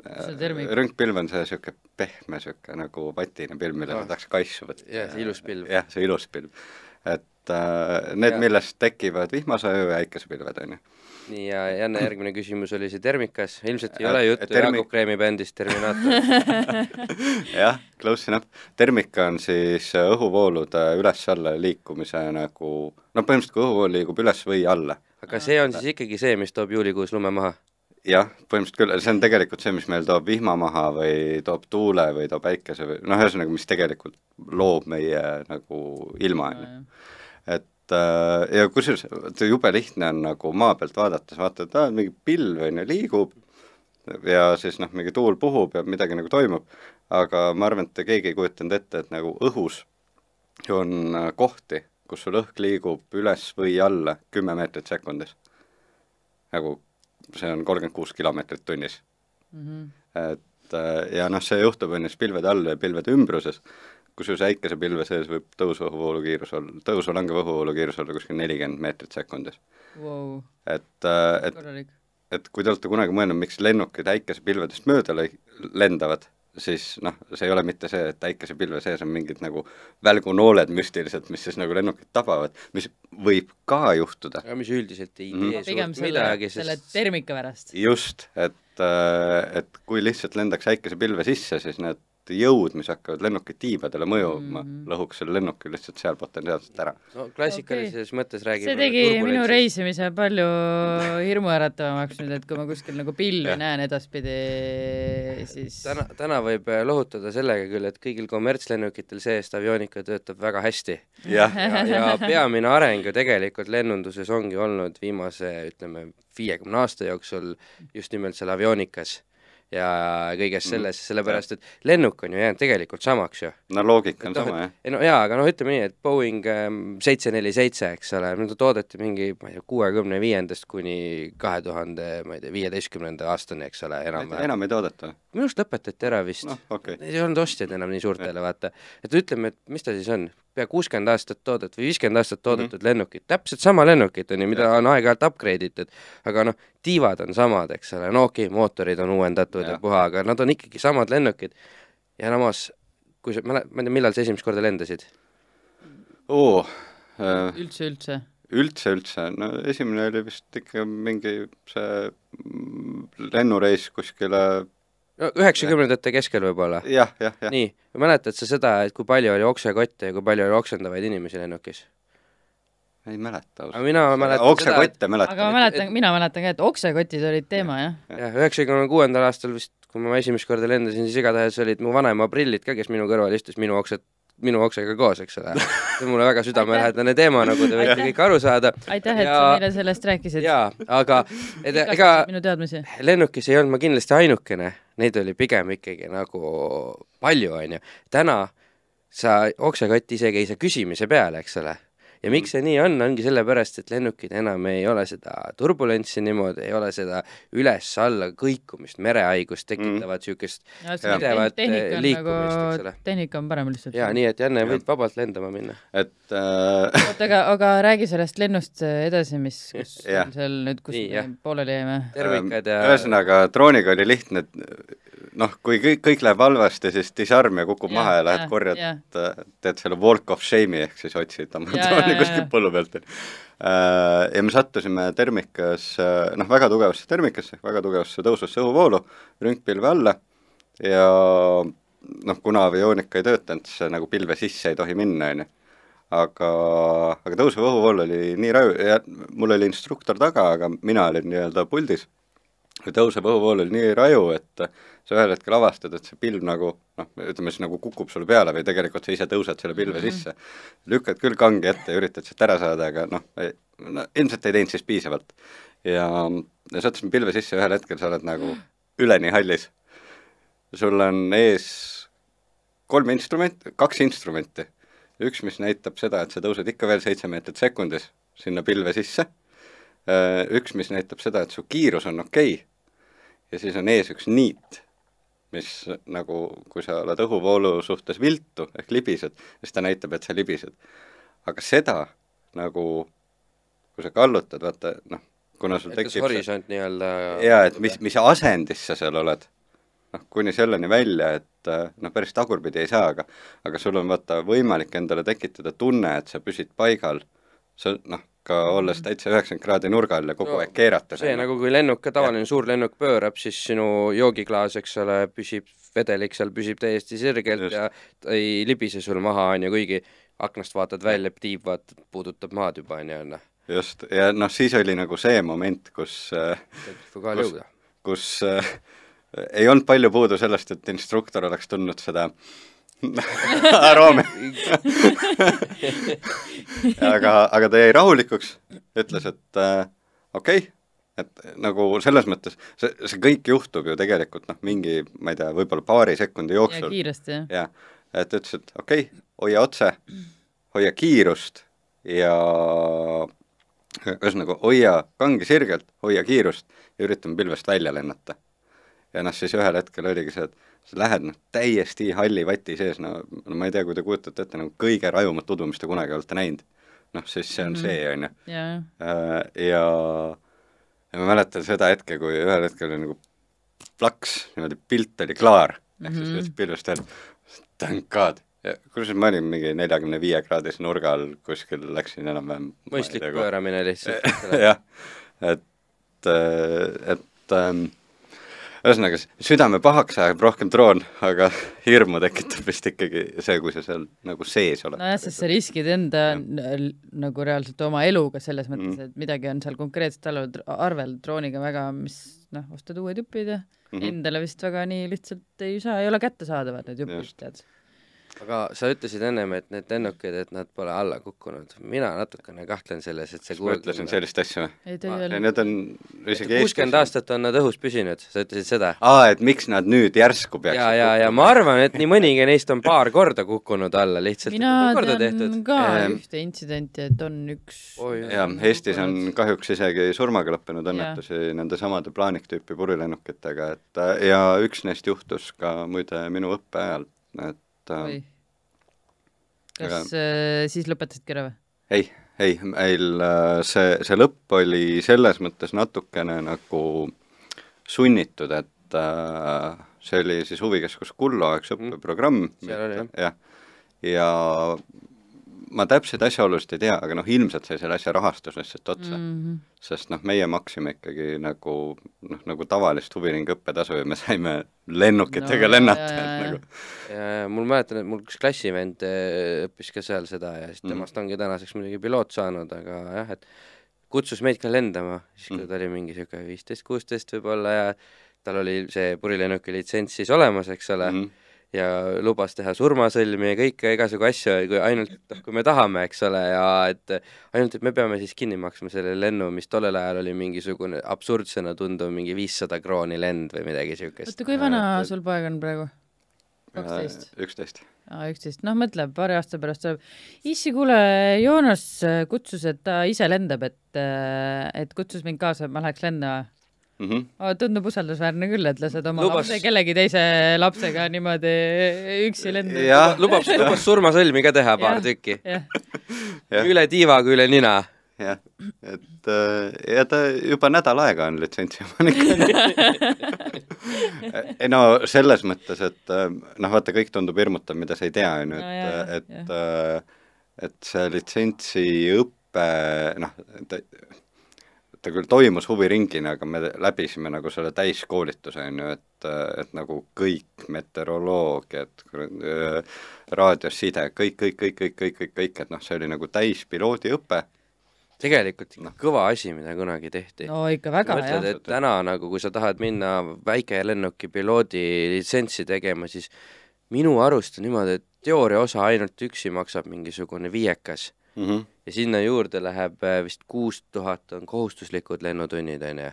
See termik- röntgpilv on see niisugune pehme niisugune nagu patine pilv, millele Ah. tahaks kaisu võtta. Jah, see ilus pilv. jah, see ilus pilv. et äh, need, Ja- millest tekivad vihmasaju ja äikesepilved, on ju. nii, ja Janne järgmine küsimus oli see Termikas, ilmselt ei Äh, ole juttu termi- Jaagup Kreemi bändist Terminaator. jah, close enough. termika on siis õhuvoolude üles-alla liikumise nagu noh, põhimõtteliselt kui õhuvool liigub üles või alla aga see on siis ikkagi see, mis toob juulikuus lume maha. jah, põhimõtteliselt küll, see on tegelikult see, mis meil toob vihma maha või toob tuule või toob päikese või noh, ühesõnaga, mis tegelikult loob meie nagu ilma, on ju. Et äh, ja kusjuures jube lihtne on nagu maa pealt vaadates vaata, et aa, mingi pilv on ju liigub ja siis noh, mingi tuul puhub ja midagi nagu toimub, aga ma arvan, et keegi ei kujutanud ette, et nagu õhus on äh, kohti, kus sul õhk liigub üles või alla kümme meetrit sekundis. nagu see on kolmkümmend kuus kilomeetrit tunnis. Et äh, ja noh, see juhtub on ju siis pilvede all ja pilvede ümbruses, kusjuures äikesepilve sees võib tõusuõhuvoolu kiirus olla, tõusu-langeva õhuvoolu kiirus olla kuskil nelikümmend meetrit sekundis. Vau, et, et, korralik. et kui te olete kunagi mõelnud, miks lennukid äikesepilvedest mööda lendavad, siis noh, see ei ole mitte see, et äikesepilve sees on mingid nagu välgunooled müstiliselt, mis siis nagu lennukit tabavad, mis võib ka juhtuda, aga mis üldiselt ei Mhm. tee pigem suurt selle midagi,, selle sest termika pärast. just, et, et kui lihtsalt lendaks äikesepilve sisse, siis need jõud, mis hakkavad lennuki tiibadele mõjuma mm. -hmm. lõhuks selle lennuki lihtsalt seal potentsiaalselt ära. no klassikalises mõttes räägime see tegi minu. reisimise palju hirmuäratavamaks nüüd, et kui ma kuskil nagu pilvi näen edaspidi, siis täna, täna võib äh, lohutada sellega küll, et kõigil kommertslennukitel see-eest avionika töötab väga hästi. jah, ja, ja peamine areng ju tegelikult lennunduses ongi olnud viimase, ütleme, viiekümne aasta jooksul just nimelt seal avionikas ja kõiges Mm, selles, sellepärast et lennuk on ju jäänud tegelikult samaks ju. no loogika on noh, sama jah. ei no jaa, aga noh, ütleme nii, et Boeing seitse neli seitse, eks ole, no ta toodeti mingi, ma ei tea, kuuekümne viiendast kuni kahe tuhande, ma ei tea, viieteistkümnenda aastani, eks ole, enam-vähem. enam ei toodeta? minu arust lõpetati ära vist okei. Neid ei olnud ostjaid enam nii suurtele, vaata. et ütleme, et mis ta siis on, pea kuuskümmend aastat toodet või viiskümmend aastat toodetud mm -hmm. lennukit, täpselt sama lennukit on ju, mida on aeg-ajalt upgrade itud, aga noh, tiivad on samad, eks ole, no okei okay,, mootorid on uuendatud ja, ja puha, aga nad on ikkagi samad lennukid. Ja samas kui sa, ma ei tea, millal sa esimest korda lendasid? oo, äh, üldse, üldse. üldse, üldse, no esimene oli vist ikka mingi see lennureis kuskile üheksakümnendate keskel võib-olla. jah, jah, jah. nii, mäletad sa seda, et kui palju oli oksekotte ja kui palju oli oksendavaid inimesi lennukis? ei mäleta aga mina mäletan oksekotte mäletan. aga ma mäletan, mina mäletan ka, et oksekotid olid teema, jah. jah, üheksakümne kuuendal aastal vist, kui ma esimest korda lendasin, siis igatahes olid mu vanaema prillid ka, kes minu kõrval istus minu oksed, minu oksega koos, eks ole. see on mulle väga südamelähedane teema, nagu te võite kõik aru saada. aitäh, et Ja- sa meile sellest rääkisid. jaa, aga ega lennukis ei olnud ma kindlasti ainukene, neid oli pigem ikkagi nagu palju, on ju. täna sa oksekotti isegi ei saa küsimise peale, eks ole. Ja miks see nii on, ongi sellepärast, et lennukid enam ei ole seda turbulentsi niimoodi, ei ole seda üles-alla kõikumist, merehaigust tekitavat niisugust pidevat, tehnika on liikumist, eks nagu ole., tehnika on parem lihtsalt. jaa, nii et Janne, võid vabalt lendama minna. et äh, oota, aga, aga räägi sellest lennust edasi, mis, kus seal nüüd, kus Nii, me pooleli jäime? tervikad ja ühesõnaga drooniga oli lihtne, noh, kui kõik, kõik läheb halvasti, siis disarm ja kukub Jah, maha ja lähed jah, korjad teed selle walk of shame'i ehk siis otsid oma jaa, kuskilt põllu pealt. ja me sattusime termikas, noh, väga tugevasse termikasse, väga tugevasse tõusvasse õhuvoolu rünkpilve alla ja noh, kuna avioonika ei töötanud, siis see nagu pilve sisse ei tohi minna, on ju aga, aga tõusev õhuvool oli nii raju ja mul oli instruktor taga, aga mina olin nii-öelda puldis. ja tõusev õhuvool oli nii raju, et sa ühel hetkel avastad, et see pilv nagu noh, ütleme siis nagu kukub sulle peale või tegelikult sa ise tõused selle pilve sisse. lükkad küll kangi ette ja üritad sealt ära saada, aga noh, no ilmselt ei teinud siis piisavalt. ja, ja sattusime pilve sisse ja ühel hetkel sa oled nagu üleni hallis. sul on ees kolm instrumenti, kaks instrumenti üks, mis näitab seda, et sa tõused ikka veel seitse meetrit sekundis sinna pilve sisse, üks, mis näitab seda, et su kiirus on okei okay. ja siis on ees üks niit, mis nagu, kui sa oled õhuvoolu suhtes viltu ehk libised, siis ta näitab, et sa libised. aga seda nagu, kui sa kallutad, vaata noh, kuna sul tekib see horisont nii-öelda jaa, et mis, mis asendis sa seal oled. noh, kuni selleni välja, et noh, päris tagurpidi ei saa, aga aga sul on vaata võimalik endale tekitada tunne, et sa püsid paigal, sa noh, ka olles täitsa üheksakümmend kraadi nurga all ja kogu No, aeg keerates. see nagu, kui lennuk, tavaline suur lennuk pöörab, siis sinu joogiklaas, eks ole, püsib, vedelik seal püsib täiesti sirgelt Just. ja ta ei libise sul maha, on ju, kuigi aknast vaatad välja, tiib vaatad, puudutab maad juba, on ju, noh. just, ja noh, siis oli nagu see moment, kus äh, Kus- kus äh, ei olnud palju puudu sellest, et instruktor oleks tundnud seda aroomi. aga, aga ta jäi rahulikuks, ütles, et äh, okei okay,, et nagu selles mõttes see, see kõik juhtub ju tegelikult noh, mingi, ma ei tea, võib-olla paari sekundi jooksul. kiiresti, jah. jah, et ütles, et okei okay,, hoia otse, hoia kiirust ja ühesõnaga hoia kangi sirgelt, hoia kiirust ja üritame pilvest välja lennata. ja noh, siis ühel hetkel oligi see, et sa lähed noh, täiesti halli vati sees, no, no ma ei tea, kui te kujutate ette nagu kõige rajumat udu, mis te kunagi olete näinud, noh siis see on Mhm. see, on ju. ja. Äh, ja, ja ma mäletan seda hetke, kui ühel hetkel oli nagu plaks, niimoodi pilt oli klaar mm, -hmm. ehk siis üldse pilvest välja, thank god. ja kusjuures ma olin mingi neljakümne viie kraadise nurga all kuskil, läksin enam-vähem mõistlik. pööramine lihtsalt. jah, et, et ähm, ühesõnaga, südame pahaks ajab rohkem droon, aga hirmu tekitab vist ikkagi see, kui sa seal nagu sees oled. nojah, sest sa riskid enda Jah. n- nagu reaalselt oma eluga selles mõttes mm., et midagi on seal konkreetselt arvel, arvel drooniga väga, mis noh, ostad uued jupid ja mm. -hmm. endale vist väga nii lihtsalt ei saa, ei ole kättesaadavad need jupid tead. Aga sa ütlesid ennem, et need lennukid, et nad pole alla kukkunud. mina natukene kahtlen selles, et see ma ütlesin sellist asja või? ja need on isegi kuuskümmend aastat on nad õhus püsinud, sa ütlesid seda? aa, et miks nad nüüd järsku peaksid ja, ja, ja ma arvan, et nii mõnigi neist on paar korda kukkunud alla, lihtsalt mina tean ka Ehm. ühte intsidenti, et on üks Oi, jah, Eestis on kahjuks isegi surmaga lõppenud õnnetusi nende samade plaanik-tüüpi purilennukitega, et ja üks neist juhtus ka muide minu õppe ajal, et äh, või kas äh, siis lõpetasidki ära või? ei, ei, meil äh, see, see lõpp oli selles mõttes natukene nagu sunnitud, et äh, see oli siis huvikeskus Kullo õppeprogramm Mm. Seal oli, jah. jah, ja ma täpseid asjaolusid ei tea, aga noh, ilmselt sai selle asja rahastus lihtsalt otsa mm., Mhm. sest noh, meie maksime ikkagi nagu noh, nagu tavalist huviringi õppetasu ja me saime lennukitega No, lennata, et nagu ja, mul mäletan, et mul üks klassivend eh, õppis ka seal seda ja siis Mhm. temast ongi tänaseks muidugi piloot saanud, aga jah, et kutsus meid ka lendama, siis kui Mhm. ta oli mingi niisugune viisteist, kuusteist võib-olla ja tal oli see purilennuki litsents siis olemas, eks ole mm, mm, -hmm. Ja lubas teha surmasõlmi ja kõike igasugu asju, kui ainult, noh, kui me tahame, eks ole, ja et ainult, et me peame siis kinni maksma selle lennu, mis tollel ajal oli mingisugune absurdsena tunduv mingi viissada krooni lend või midagi niisugust. oota, kui vana sul poeg on praegu? kaksteist? üksteist. aa, üksteist, noh mõtle, paari aasta pärast tuleb, issi, kuule, Joonas äh, kutsus, et ta ise lendab, et, et kutsus mind kaasa, et ma läheks lendama. Mhm. tundub usaldusväärne küll, et lased oma Lubas- lapse kellegi teise lapsega niimoodi üksi lendama. jah, lubab, lubab surmasõlmi ka teha paar Jah. tükki. üle tiiva kui üle nina. jah, et äh, ja ta juba nädal aega on litsentsi omanik ei no selles mõttes, et äh, noh, vaata, kõik tundub hirmutav, mida sa ei tea, on ju, No et jaa, et äh, et see litsentsiõpe, noh, ta küll toimus huviringina, aga me läbisime nagu selle täiskoolituse, on ju, et, et nagu kõik meteoroloogiad, raadioside, kõik, kõik, kõik, kõik, kõik, kõik, kõik, et noh, see oli nagu täispiloodiõpe tegelikult ikka kõva asi, mida kunagi tehti no ikka väga, mõtled, jah. et täna nagu, kui sa tahad minna väikelennuki piloodi litsentsi tegema, siis minu arust on niimoodi, et teooria osa ainult üksi maksab mingisugune viiekas mm. -hmm. Ja sinna juurde läheb äh, vist kuus tuhat on kohustuslikud lennutunnid, on ju,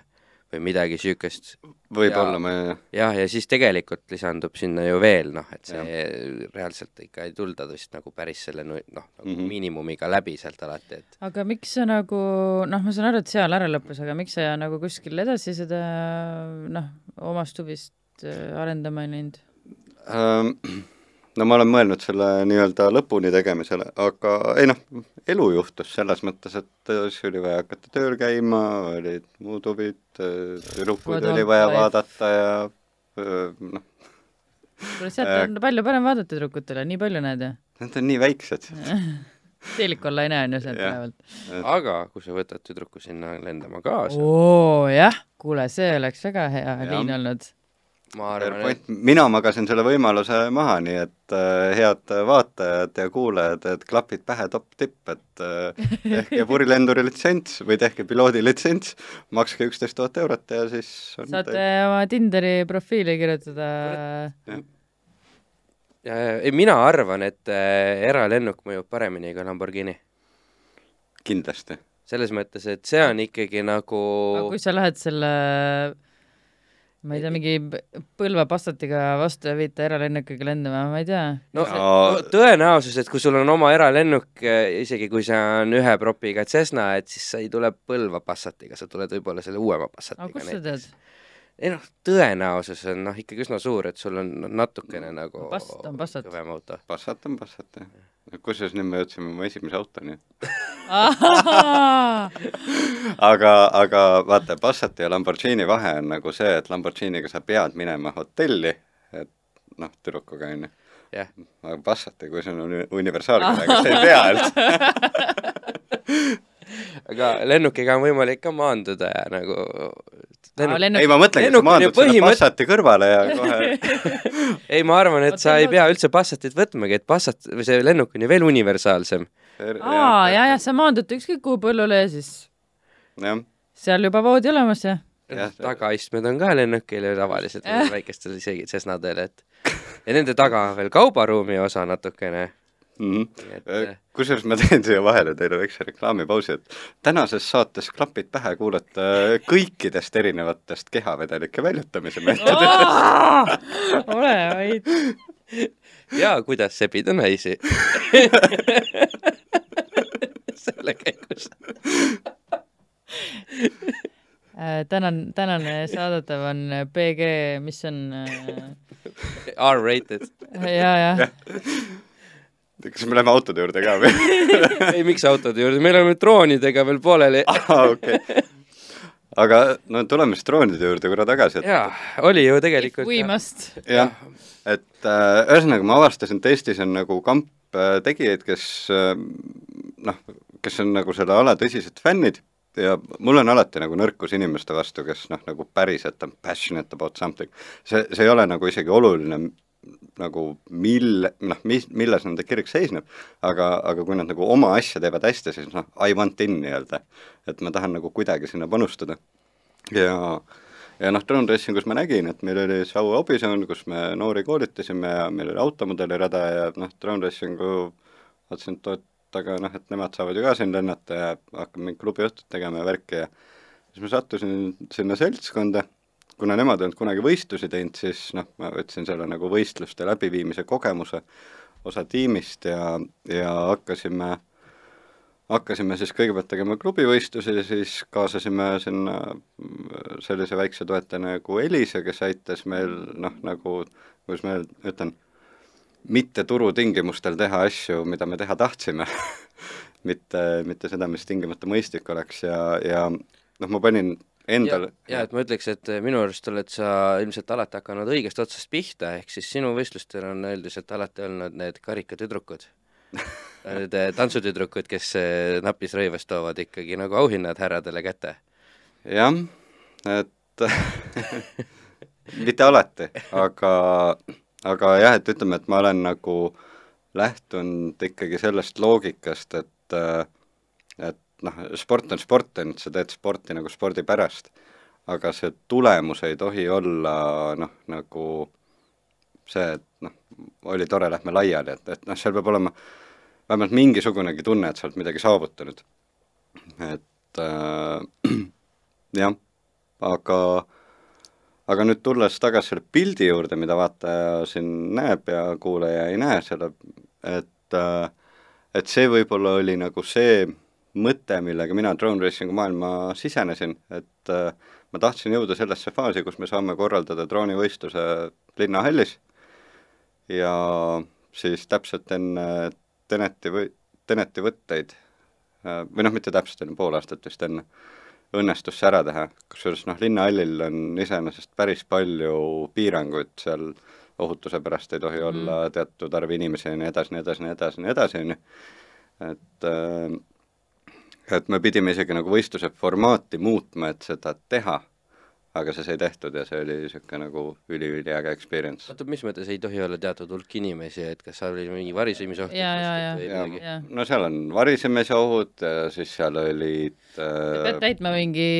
või midagi niisugust. võib-olla ma ei jah, ja siis tegelikult lisandub sinna ju veel noh, et see ja. reaalselt ikka ei tulda vist nagu päris selle noh, nagu mm. -hmm. miinimumiga läbi sealt alati, et aga miks sa nagu, noh, ma saan aru, et seal ära lõppes, aga miks sa nagu kuskil edasi seda noh, omast huvist äh, arendama ei läinud? Ähm, no ma olen mõelnud selle nii-öelda lõpuni tegemisele, aga ei noh, elu juhtus selles mõttes, et äh, siis oli vaja hakata tööl käima, olid muud huvid, tüdrukuid What oli vaja vaadata ja öö, noh, kuule, sealt on palju parem vaadata tüdrukutele, nii palju näed ju. nad on nii väiksed. teelik olla ei näe on ju sealt Jah. ülevalt. aga kui sa võtad tüdruku sinna lendama kaasa, oo jah, kuule, see oleks väga hea liin olnud. Ma arvan, et mina magasin selle võimaluse maha, nii et äh, head vaatajad ja kuulajad, et klapid pähe top-tipp, et äh, tehke purilenduri litsents või tehke piloodi litsents, makske üksteist tuhat eurot ja siis on saate oma Tinderi profiili kirjutada. ei, mina arvan, et äh, eralennuk mõjub paremini kui Lamborghini. kindlasti. selles mõttes, et see on ikkagi nagu aga kui sa lähed selle ma ei tea, mingi p- Põlva Passatiga vastu ja viid ta eralennukiga lendama, ma ei tea. no, tõenäosus, et kui sul on oma eralennuk, isegi kui see on ühe propiga Cessna, et siis sa ei tule Põlva Passatiga, sa tuled võib-olla selle uuema aga Passatiga kust sa tead? Ei noh, tõenäosus on noh, ikkagi üsna suur, et sul on natukene nagu Passat on Passat. kõvem auto. Passat on Passat, jah. kusjuures nüüd me jõudsime oma esimese autoni. aga, aga vaata, Passati ja Lamborghini vahe on nagu see, et Lamborghiniga sa pead minema hotelli, et noh, tüdrukuga onju. jah, aga Passati, kui see on uni- universaalkõnega, sa ei pea üldse. aga lennukiga on võimalik ka maanduda ja nagu lennuk... ei, ma mõtlengi, et sa lennuk maandud selle põhimõtt- Passati kõrvale ja kohe ei, ma arvan, et sa ei pea üldse Passatit võtmagi, et Passat või see lennuk on ju veel universaalsem. aa, ja, ja sa maandud ükskõik kuhu põllule ja siis jah, seal juba voodi olemas ja. Jah. tagaistmed on ka lennukil ju tavaliselt väikestel isegi Cessnadel, et ja nende taga on veel kaubaruumi osa natukene, mhm. nii et äh, kusjuures ma teen siia vahele teile väikse reklaamipausi, et tänases saates Klapid pähe kuulete kõikidest erinevatest kehavedelike väljutamise meetoditest. ole vaid. ja kuidas sebida naisi selle käigus. Äh, tänan, tänane saadetav on PG, mis on äh, R-rated. ja, ja. Kas me läheme autode juurde ka või? ei, miks autode juurde, me oleme droonidega veel pooleli. aa, okei. aga no tuleme siis droonide juurde korra tagasi, et jaa, oli ju tegelikult We must. jah, et äh, ühesõnaga ma avastasin, et Eestis on nagu kamp äh, tegijaid, kes äh, noh, kes on nagu selle ala tõsised fännid ja mul on alati nagu nõrkus inimeste vastu, kes noh, nagu päriselt on passionate about something. see, see ei ole nagu isegi oluline nagu mil-, noh, mis, milles nende kirg seisneb, aga, aga kui nad nagu oma asja teevad hästi, siis noh, I want in nii-öelda. et ma tahan nagu kuidagi sinna panustada. ja ja noh, Drone Racingus ma nägin, et meil oli see Aue Obisõn, kus me noori koolitasime ja meil oli automudeli rada ja noh, Drone Racingu vaatasin, et oot, aga noh, et nemad saavad ju ka siin lennata ja hakkame klubiõhtut tegema ja värki ja siis ma sattusin sinna seltskonda, kuna nemad ei olnud kunagi võistlusi teinud, siis noh, ma võtsin selle nagu võistluste läbiviimise kogemuse osa tiimist ja, ja hakkasime hakkasime siis kõigepealt tegema klubivõistlusi siis kaasasime sinna sellise väikse toetaja nagu Elisa, kes aitas meil noh, nagu kuidas ma ütlen, mitte turutingimustel teha asju, mida me teha tahtsime. Mitte, mitte seda, mis tingimata mõistlik oleks ja, ja noh, ma panin endal ja, ja et ma ütleks, et minu arust oled sa ilmselt alati hakanud õigest otsast pihta, ehk siis sinu võistlustel on üldiselt alati olnud need karikatüdrukud Need eh, tantsutüdrukud, kes eh, napis rõives toovad ikkagi nagu auhinnad härradele kätte. jah, et mitte alati, aga, aga jah, et ütleme, et ma olen nagu lähtunud ikkagi sellest loogikast, et et noh, sport on sport, on ju, sa teed sporti nagu spordi pärast, aga see tulemus ei tohi olla noh, nagu see, et noh, oli tore, lähme laiali, et, et noh, seal peab olema vähemalt mingisugunegi tunne, et sa oled midagi saavutanud. et äh, jah, aga aga nüüd tulles tagasi selle pildi juurde, mida vaataja siin näeb ja kuulaja ei näe, selle, et äh, et see võib-olla oli nagu see mõte, millega mina drone racing'u maailma sisenesin, et äh, ma tahtsin jõuda sellesse faasi, kus me saame korraldada droonivõistluse linnahallis. Ja siis täpselt enne Teneti või, Teneti võtteid, äh, või noh, mitte täpselt enne, pool aastat vist enne, õnnestus see ära teha, kusjuures noh, linnahallil on iseenesest päris palju piiranguid seal, ohutuse pärast ei tohi mm. olla teatud arv inimesi ja nii edasi, nii edasi, nii edasi, nii edasi, on ju, et äh, et me pidime isegi nagu võistluse formaati muutma, et seda teha aga see sai tehtud ja see oli niisugune nagu üliüliäge experience. oota, mis mõttes ei tohi olla teatud hulk inimesi, et kas seal oli mingi varisemisoht? ja, ja, ja, ja. no seal on varisemise-ohud ja siis seal olid äh, pead täitma mingi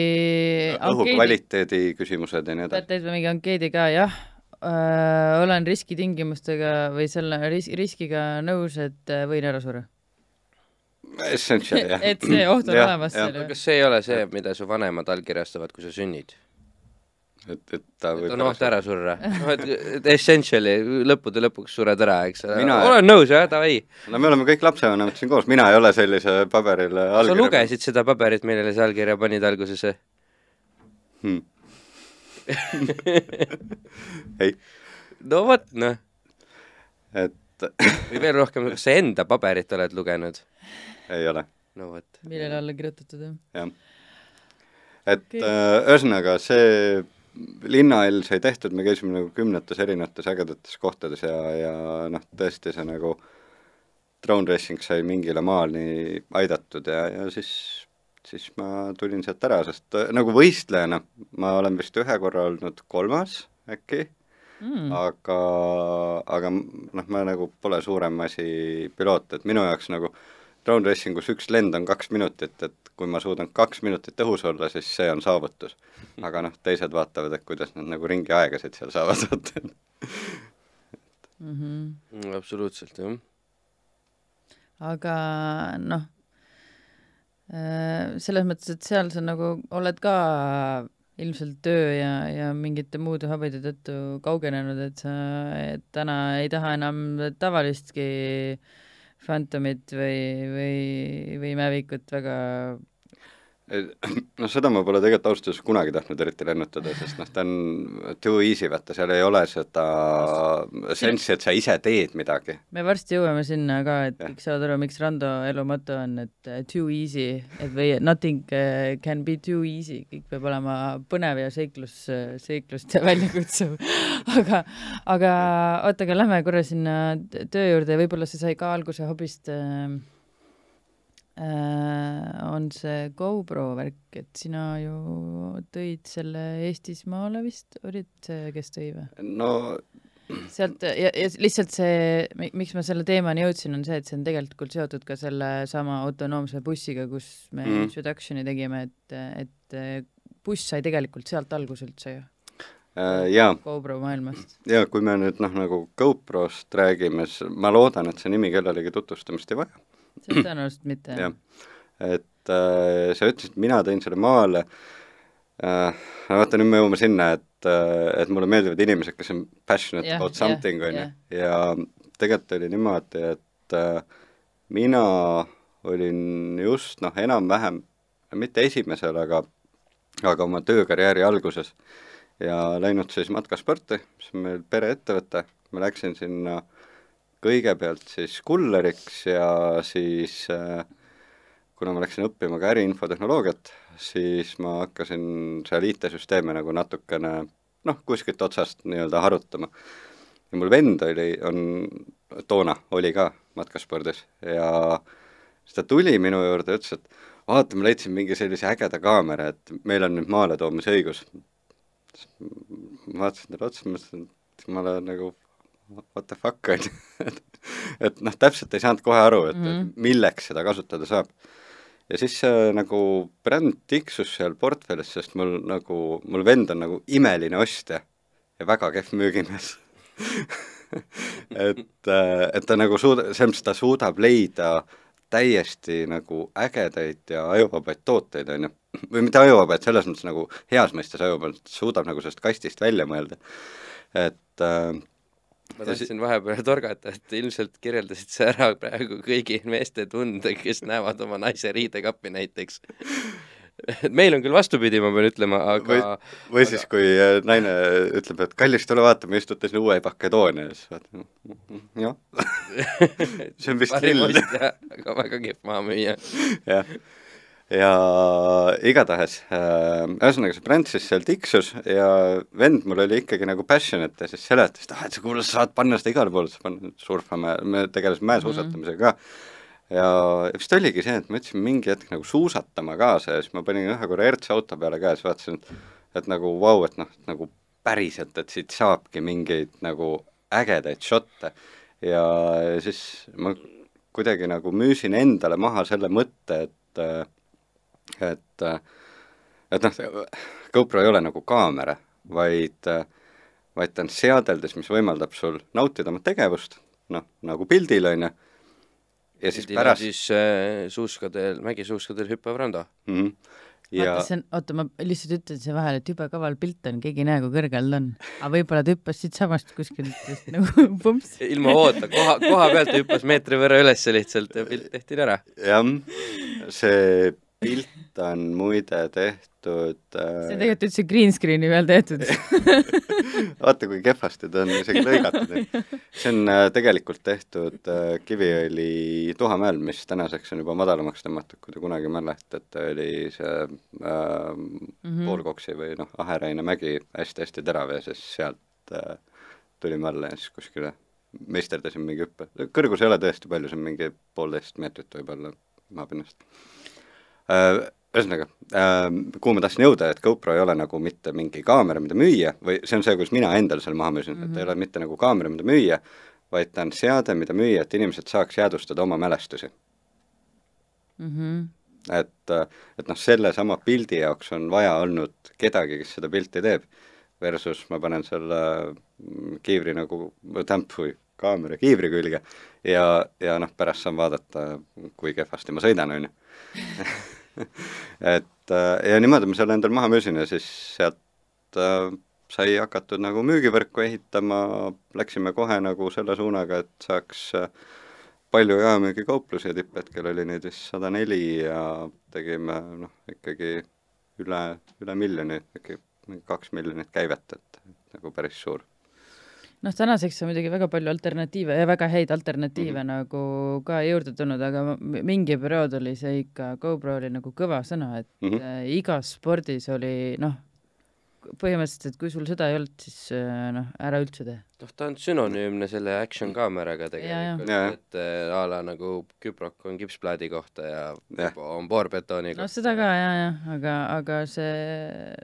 õhukvaliteedi küsimused ja nii edasi. pead täitma mingi ankeedi ka, jah äh,, olen riskitingimustega või selle ris-, riskiga nõus, et äh, võin ära surra Essential, jah. et see oht on olemas seal ju. kas see ei ole see, mida su vanemad allkirjastavad, kui sa sünnid? et, et ta võib on oht ära surra. noh, et, et essentially lõppude lõpuks sured ära, eks ole mina.... olen nõus, jah, davai. no me oleme kõik lapsevanemad siin koos, mina ei ole sellise paberile allkirja sa lugesid seda paberit, millele sa allkirja panid alguses hmm. ei. no vot, noh. et või veel rohkem, kas sa enda paberit oled lugenud? ei ole. no vot. millele alla kirjutatud, jah? jah. et okay. äh, ühesõnaga, see linnahall sai tehtud, me käisime nagu kümnetes erinevates ägedates kohtades ja, ja noh, tõesti see nagu drone racing sai mingile maani aidatud ja, ja siis, siis ma tulin sealt ära, sest äh, nagu võistlejana ma olen vist ühe korra olnud kolmas äkki mm., aga, aga noh, ma nagu pole suurem asi piloot, et minu jaoks nagu drone racing us üks lend on kaks minutit, et kui ma suudan kaks minutit õhus olla, siis see on saavutus. aga noh, teised vaatavad, et kuidas nad nagu ringi aegasid seal saavad võtta mm. -hmm. absoluutselt, jah. aga noh, äh, selles mõttes, et seal sa nagu oled ka ilmselt töö ja, ja mingite muude hobide tõttu kaugenenud, et sa et täna ei taha enam tavalistki Phantomit või, või, või Mavic'ut väga noh, seda ma pole tegelikult ausalt öeldes kunagi tahtnud eriti lennutada, sest noh, ta on too easy, vaata, seal ei ole seda sensi, et sa ise teed midagi. me varsti jõuame sinna ka, et kõik saavad aru, miks Rando elu moto on, et too easy, et või nothing uh, can be too easy, kõik peab olema põnev ja seiklus uh,, seiklust väljakutsuv. Aga, aga oota, aga lähme korra sinna töö juurde. Ja võib-olla see sai ka alguse hobist Äh, on see GoPro värk, et sina ju tõid selle Eestismaale vist, olid see, kes tõi või? no sealt ja, ja lihtsalt see, miks ma selle teemani jõudsin, on see, et see on tegelikult seotud ka sellesama autonoomse bussiga, kus me mm. introduction'i tegime, et, et buss sai tegelikult sealt alguse üldse ju äh,. jaa. GoPro maailmast. jaa, kui me nüüd noh, nagu GoProst räägime, siis ma loodan, et see nimi kellelegi tutvustamist ei vaja tõenäoliselt mitte. jah, et äh, sa ütlesid, mina tõin selle maale. Äh,, vaata nüüd me jõuame sinna, et äh,, et mulle meeldivad inimesed, kes on passionate yeah, about something, on ju, ja tegelikult oli niimoodi, et äh, mina olin just noh, enam-vähem, mitte esimesel, aga aga oma töökarjääri alguses ja läinud siis matkasporti, mis on meil pereettevõte, ma läksin sinna äh, kõigepealt siis kulleriks ja siis äh, kuna ma läksin õppima ka äriinfotehnoloogiat, siis ma hakkasin seal IT-süsteeme nagu natukene noh, kuskilt otsast nii-öelda harutama. ja mul vend oli, on, toona oli ka matkaspordis ja siis ta tuli minu juurde ütles, et vaata, ma leidsin mingi sellise ägeda kaamera, et meil on nüüd maale toomise õigus. ma vaatasin talle otsa, mõtlesin, et ma olen nagu what the fuck, on ju. et, et noh, täpselt ei saanud kohe aru, et mm, -hmm. et milleks seda kasutada saab. ja siis see nagu bränd tiksus seal portfellis, sest mul nagu, mul vend on nagu imeline ostja ja väga kehv müügimees et, et ta nagu suuda-, selles mõttes ta suudab leida täiesti nagu ägedaid ja ajuvabaid tooteid, on ju. või mitte ajuvabaid, selles mõttes nagu heas mõistes ajuvabaid, suudab nagu sellest kastist välja mõelda. et äh, ma tahtsin vahepeal torgata, et ilmselt kirjeldasid sa ära praegu kõigi meeste tunde, kes näevad oma naise riidekappi näiteks et meil on küll vastupidi, ma pean ütlema, aga või, või aga... siis, kui äh, naine ütleb, et kallis, tule vaata, me istute siin uue Makedoonia mm, mm, jah see on vist lill. aga väga kehv maamüüja. jah ja igatahes äh,, ühesõnaga see bränd siis seal tiksus ja vend mul oli ikkagi nagu passionate ja siis seletas, et ah, et sa kuule, sa saad panna seda igale poole, sa paned surfame, me tegelesime mäesuusatamisega ka. ja vist oligi see, et ma võtsin mingi hetk nagu suusatama kaasa ja siis ma panin ühe korra ERTS auto peale ka ja siis vaatasin, et et nagu vau wow,, et noh, nagu päriselt, et siit saabki mingeid nagu ägedaid šotte ja siis ma kuidagi nagu müüsin endale maha selle mõtte, et äh, et et noh, GoPro ei ole nagu kaamera, vaid, vaid ta on seadeldis, mis võimaldab sul nautida oma tegevust, noh, nagu pildil, on ju, ja siis pildil pärast siis äh, suuskadel, mägisuuskadel hüppav Rando mm. -hmm. Ja... vaata, see on, oota, ma lihtsalt ütlen siia vahele, et jube kaval pilt on, keegi ei näe, kui kõrgel ta on. aga võib-olla ta hüppas siitsamast kuskilt nagu pumps. ilma oota, koha, koha pealt hüppas meetri võrra ülesse lihtsalt ja pilt tehti ära. jah, see pilt on muide tehtud äh... see on tegelikult üldse green screen'i peal tehtud vaata, kui kehvasti ta on isegi lõigatud. see on äh, tegelikult tehtud äh, Kiviõli Tuhamäel, mis tänaseks on juba madalamaks tõmmatud, kui te kunagi mäletate, oli see äh, mm -hmm. Poolkoksi või noh, Aheraine mägi hästi-hästi terav ja siis sealt äh, tulime alla ja siis kuskile meisterdasime mingi hüppe. kõrgus ei ole tõesti palju, see on mingi poolteist meetrit võib-olla maapinnast ühesõnaga, äh, kuhu ma tahtsin jõuda, et GoPro ei ole nagu mitte mingi kaamera, mida müüa, või see on see, kuidas mina endale selle maha müüsin mm, -hmm. et ta ei mhm. ole mitte nagu kaamera, mida müüa, vaid ta on seade, mida müüa, et inimesed saaks jäädvustada oma mälestusi mm. -hmm. et, et noh, sellesama pildi jaoks on vaja olnud kedagi, kes seda pilti teeb, versus ma panen selle mm, kiivri nagu, või kaamera kiivri külge ja, ja noh, pärast saan vaadata, kui kehvasti ma sõidan, on ju et äh, ja niimoodi ma selle endale maha müüsin ja siis sealt äh, sai hakatud nagu müügivõrku ehitama, läksime kohe nagu selle suunaga, et saaks äh, palju jaemüügikauplusi ja tipphetkel oli neid vist sada neli ja tegime noh, ikkagi üle, üle miljoni, äkki kaks miljonit käivet, et nagu päris suur noh, tänaseks on muidugi väga palju alternatiive ja väga häid alternatiive mm -hmm. nagu ka juurde tulnud, aga mingi periood oli see ikka, GoPro oli nagu kõva sõna, et mm -hmm. igas spordis oli noh, põhimõtteliselt, et kui sul seda ei olnud, siis äh, noh, ära üldse tee. noh, ta on sünonüümne selle action kaameraga tegelikult, et äh, a la nagu küprok on kipsplaadi kohta ja, ja. on boorbetooni kohta. no seda ka ja, ja, aga, aga see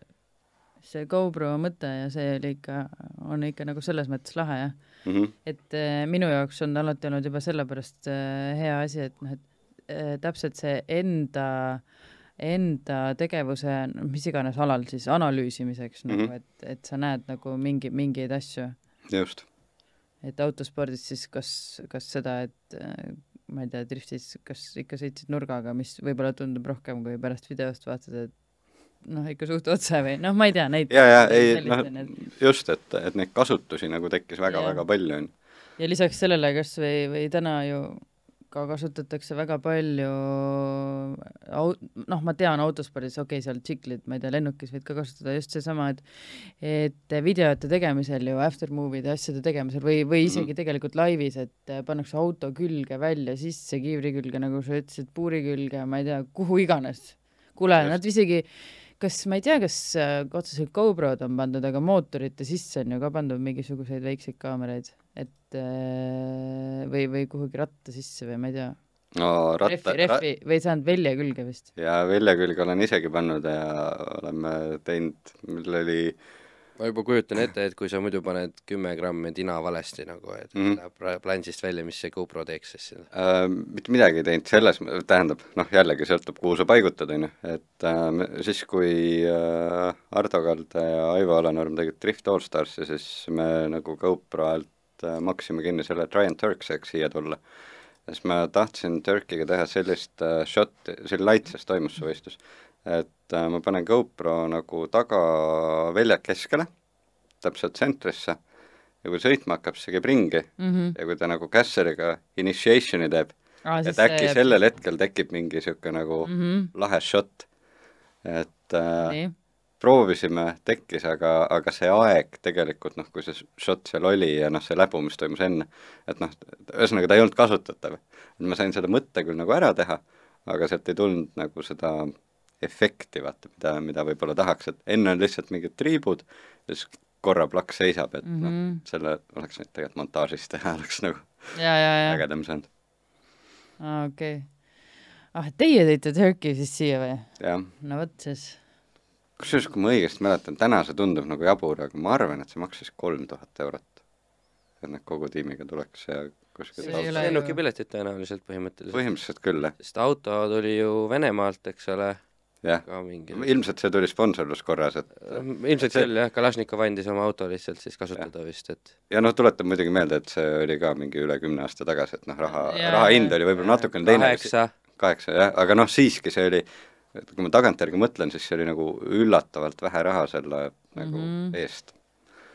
see GoPro mõte ja see oli ikka, on ikka nagu selles mõttes lahe jah mm. -hmm. et äh, minu jaoks on alati olnud juba sellepärast äh, hea asi, et noh, et äh, täpselt see enda, enda tegevuse, mis iganes alal siis analüüsimiseks mm -hmm. nagu, et, et sa näed nagu mingi, mingeid asju. just. et autospordis siis kas, kas seda, et äh, ma ei tea, driftis, kas ikka sõitsid nurgaga, mis võib-olla tundub rohkem, kui pärast videost vaatad, et noh, ikka suht otse või noh, ma ei tea, neid ja, ja ei, noh, just, et, et neid kasutusi nagu tekkis väga-väga väga palju, on ju. ja lisaks sellele kas või, või täna ju ka kasutatakse väga palju au-, noh, ma tean autospordis, okei okay,, seal tsiklid, ma ei tea, lennukis võid ka kasutada just seesama, et et videote tegemisel ju, aftermovie'de asjade tegemisel või, või isegi mm -hmm. tegelikult laivis, et pannakse auto külge välja, sisse kiivri külge, nagu sa ütlesid, puuri külge, ma ei tea, kuhu iganes. kuule, nad isegi kas, ma ei tea, kas äh, otseselt GoPro-d on pandud, aga mootorite sisse on ju ka pandud mingisuguseid väikseid kaameraid, et äh, või, või kuhugi ratta sisse või ma ei tea. no ratta rehvi, rehvi või ei saanud välja külge vist? jaa, välja külge olen isegi pannud ja oleme teinud, mul oli äh, ma juba kujutan ette, et kui sa muidu paned kümme grammi tina valesti nagu, et mm -hmm. läheb plansist välja, mis see GoPro teeks siis sinna äh,? Mitte midagi ei teinud, selles, tähendab, noh jällegi sõltub, kuhu sa paigutad, on ju, et äh, siis, kui äh, Ardo Kalde ja Aivo Alanurm tegid Drift Allstarsi, siis me nagu GoPro alt äh, maksime kinni selle Try and Turkseks siia tulla. siis ma tahtsin Turkiga teha sellist äh, shot'i, see Laitses toimus see võistlus et äh, ma panen GoPro nagu tagavälja keskele, täpselt tsentrisse, ja kui sõitma hakkab, siis see käib ringi mm -hmm. ja kui ta nagu casseriga initiation'i teeb ah,, et äkki see... sellel hetkel tekib mingi niisugune nagu mm -hmm. lahe shot, et äh, proovisime, tekkis, aga, aga see aeg tegelikult noh, kui see shot seal oli ja noh, see läbu, mis toimus enne, et noh, ühesõnaga ta ei olnud kasutatav. et ma sain selle mõtte küll nagu ära teha, aga sealt ei tulnud nagu seda efekti, vaata, mida, mida võib-olla tahaks, et enne on lihtsalt mingid triibud siis korra plaks seisab, et mm -hmm. noh, mhm. selle oleks võinud tegelikult montaažis teha, oleks nagu ja, ja, ja. ägedam saanud. aa, okei okay.. ah, teie tõite Turkey siis siia või? no vot siis. kusjuures, kui ma õigesti mäletan, täna see tundub nagu jabur, aga ma arvan, et see maksis kolm tuhat eurot. et nad kogu tiimiga tuleks ja kuskilt lennukipiletid tõenäoliselt põhimõtteliselt. põhimõtteliselt küll, jah. sest auto tuli ju Venemaalt, eks ole jah, ilmselt see tuli sponsorluskorras, et ilmselt see... küll jah, Kalašnikov andis oma auto lihtsalt siis kasutada ja. vist, et ja noh, tuletan muidugi meelde, et see oli ka mingi üle kümne aasta tagasi, et noh, raha, raha hind oli võib-olla natukene teine kaheksa. kaheksa, jah, aga noh, siiski see oli, kui ma tagantjärgi mõtlen, siis see oli nagu üllatavalt vähe raha selle nagu mm -hmm. eest.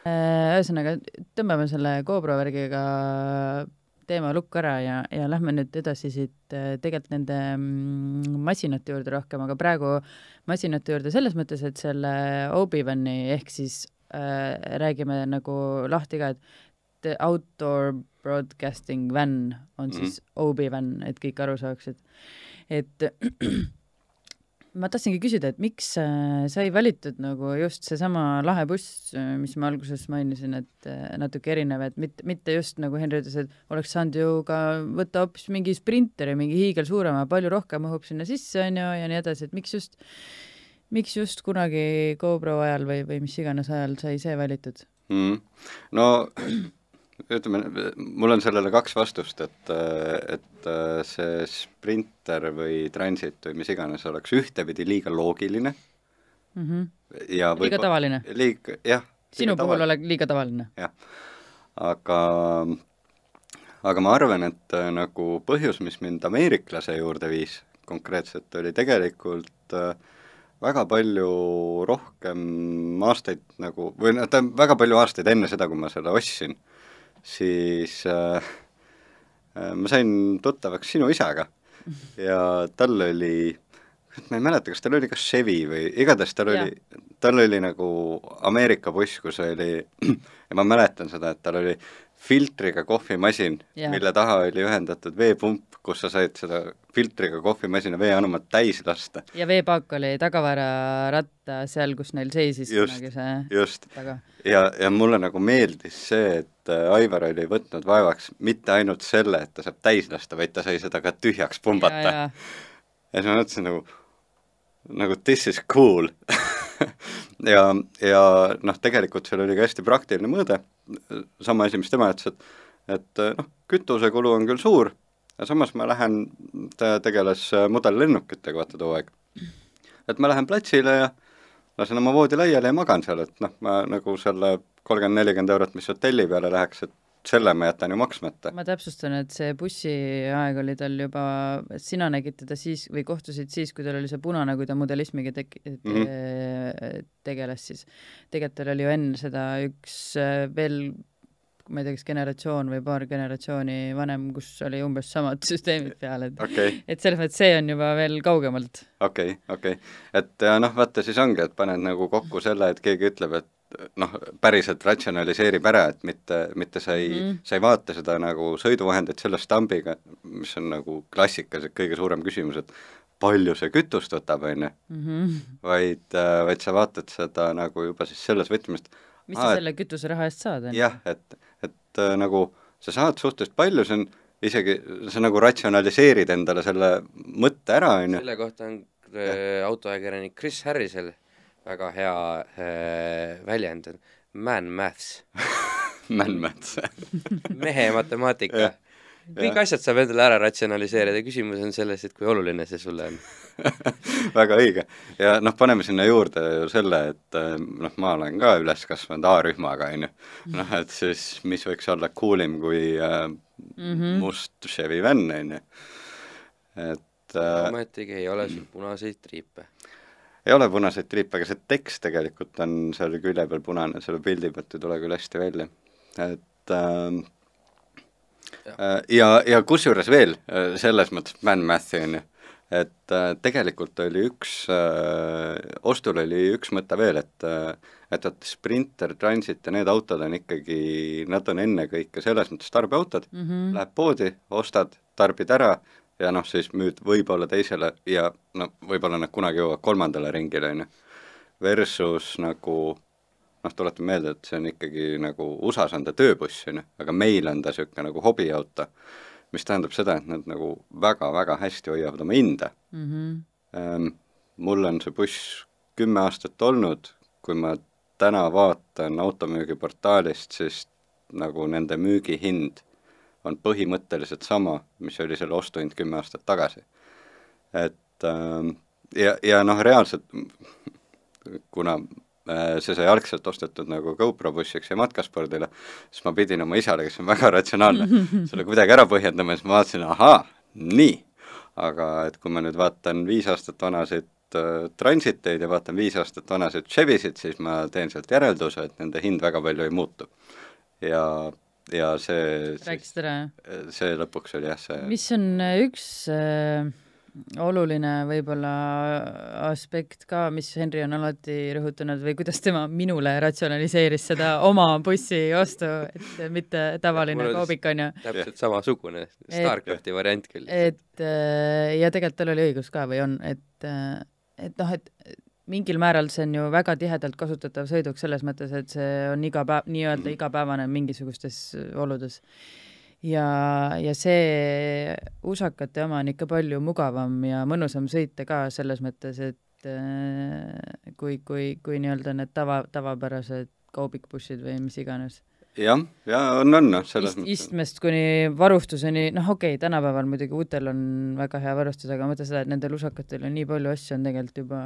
Äh, ühesõnaga, tõmbame selle GoPro värgiga teema lukku ära ja, ja lähme nüüd edasi siit äh, tegelikult nende mm, masinate juurde rohkem, aga praegu masinate juurde selles mõttes, et selle Obi-Wani ehk siis äh, räägime nagu lahti ka, et outdoor broadcasting van on siis mm -hmm. Obi-Wan, et kõik aru saaksid. et ma tahtsingi küsida, et miks äh, sai valitud nagu just seesama lahe buss, äh, mis ma alguses mainisin, et äh, natuke erinev, et mitte, mitte just nagu Henri ütles, et oleks saanud ju ka võtta hoopis mingi sprinteri, mingi hiigelsuurema, palju rohkem mahub sinna sisse, on ju, ja nii edasi, et miks just, miks just kunagi GoPro ajal või, või mis iganes ajal sai see valitud mm.? no ütleme, mul on sellele kaks vastust, et, et see Sprinter või Transit või mis iganes oleks ühtepidi liiga loogiline mm. -hmm. ja liiga tavaline? liig-, jah. sinu puhul ole liiga tavaline? jah, aga, aga ma arvan, et äh, nagu põhjus, mis mind ameeriklase juurde viis konkreetselt, oli tegelikult äh, väga palju rohkem aastaid nagu, või noh, ta väga palju aastaid enne seda, kui ma selle ostsin siis äh, äh, ma sain tuttavaks sinu isaga ja tal oli, ma ei mäleta, kas tal oli kas Chevy või igatahes tal ja. oli, tal oli nagu Ameerika buss, kus oli, ja ma mäletan seda, et tal oli filtriga kohvimasin, mille taha oli ühendatud veepump, kus sa said seda filtriga kohvimasina veeanumat täis lasta. ja veepaak oli tagavararatta seal, kus neil seisis just, kunagi see just. taga. ja, ja mulle nagu meeldis see, et äh, Aivar oli võtnud vaevaks mitte ainult selle, et ta saab täis lasta, vaid ta sai seda ka tühjaks pumbata. ja, ja. ja siis ma mõtlesin nagu, nagu this is cool ja, ja noh, tegelikult seal oli ka hästi praktiline mõõde, sama asi, mis tema ütles, et et noh, kütusekulu on küll suur, aga samas ma lähen, ta tegeles mudellennukitega vaata too aeg. et ma lähen platsile ja lasen oma voodi laiali ja magan seal, et noh, ma nagu selle kolmkümmend, nelikümmend eurot, mis hotelli peale läheks, et selle ma jätan ju maksmata. ma täpsustan, et see bussiaeg oli tal juba, sina nägid teda siis või kohtusid siis, kui tal oli see punane, kui ta modellismiga tek- te, mm, -hmm. tegeles siis. tegelikult tal oli ju enne seda üks äh, veel ma ei tea, kas generatsioon või paar generatsiooni vanem, kus oli umbes samad süsteemid peal, et okay. et selles mõttes see on juba veel kaugemalt. okei okay,, okei okay.. et noh, vaata siis ongi, et paned nagu kokku selle, et keegi ütleb, et noh, päriselt ratsionaliseerib ära, et mitte, mitte sa ei mm, sa ei vaata seda nagu sõiduvahendit selle stambiga, mis on nagu klassikas, et kõige suurem küsimus, et palju see kütust võtab, on ju, Mhm. vaid, vaid sa vaatad seda nagu juba siis selles võtmes, mis sa et- selle kütuseraha eest saad, on ju? jah, et, et äh, nagu sa saad suhteliselt palju, see on isegi, sa nagu ratsionaliseerid endale selle mõtte ära, on ju, selle kohta on äh, autoajakirjanik Chris Harrisel väga hea äh, väljend, man maths, man-maths mehe matemaatika kõik asjad saab endale ära ratsionaliseerida, küsimus on selles, et kui oluline see sulle on. väga õige. ja noh, paneme sinna juurde ju selle, et äh, noh, ma olen ka üles kasvanud A-rühmaga, on ju. noh, et siis mis võiks olla coolim kui äh, Mhm. must Chevy vänn, on ju. et äh, ometigi ei ole sul punaseid triipe. ei ole punaseid triipe, aga see tekst tegelikult on seal külje peal punane, selle pildi pealt ei tule küll hästi välja. et äh, ja, ja kusjuures veel äh, selles mõttes man math'i on ju, et äh, tegelikult oli üks äh,, ostul oli üks mõte veel, et äh, et vot Sprinter, Transit ja need autod on ikkagi, nad on ennekõike selles mõttes tarbeautod mm, Mhm. lähed poodi, ostad, tarbid ära ja noh, siis müüd võib-olla teisele ja no võib-olla nad kunagi jõuavad kolmandale ringile, on ju. Versus nagu noh, tuletan meelde, et see on ikkagi nagu USA-s on ta tööbuss, on ju, aga meil on ta niisugune nagu hobiauto, mis tähendab seda, et nad nagu väga-väga hästi hoiavad oma hinda Mhm. ähm, mul on see buss kümme aastat olnud, kui ma täna vaatan automüügiportaalist, siis nagu nende müügihind on põhimõtteliselt sama, mis oli selle ostuhind kümme aastat tagasi. et ähm, ja, ja noh, reaalselt kuna see sai algselt ostetud nagu GoPro bussiks ja matkaspordile, siis ma pidin oma isale, kes on väga ratsionaalne, selle kuidagi ära põhjendama ja siis ma vaatasin, ahaa, nii. aga et kui ma nüüd vaatan viis aastat vanasid äh, Transiteid ja vaatan viis aastat vanasid Chevysid, siis ma teen sealt järelduse, et nende hind väga palju ei muutu. ja, ja see, rääkisid ära, jah? see lõpuks oli jah, see mis on äh, üks äh, oluline võib-olla aspekt ka, mis Henri on alati rõhutanud või kuidas tema minule ratsionaliseeris seda oma bussi ostu, et mitte tavaline Mul on ju. täpselt samasugune, StarCrafti variant küll. et äh, ja tegelikult tal oli õigus ka või on, et, äh, et noh, et mingil määral see on ju väga tihedalt kasutatav sõiduk selles mõttes, et see on iga päev, nii-öelda igapäevane mingisugustes oludes. Ja, ja see usakate oma on ikka palju mugavam ja mõnusam sõita ka selles mõttes, et äh, kui, kui, kui nii-öelda need tava, tavapärased kaubikbussid või mis iganes jah, ja on, on noh, selles Ist, mõttes istmest kuni varustuseni, noh okei okay,, tänapäeval muidugi uutel on väga hea varustus, aga ma mõtlen seda, et nendel usakatel on nii palju asju on tegelikult juba,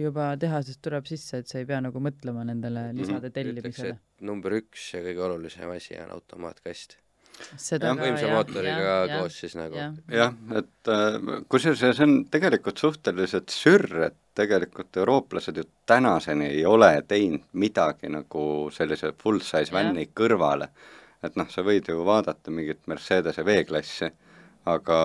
juba tehasest tuleb sisse, et sa ei pea nagu mõtlema nendele lisade ütleks, tellimisele. et number üks ja kõige olulisem asi on automaatkast. Seda jah, ka, võimsa jah, mootoriga jah, koos siis nagu. jah. et äh, kusjuures ja see on tegelikult suhteliselt sürr, et tegelikult eurooplased ju tänaseni ei ole teinud midagi nagu sellise full-size vänni kõrvale. et noh, sa võid ju vaadata mingit Mercedese V-klassi, aga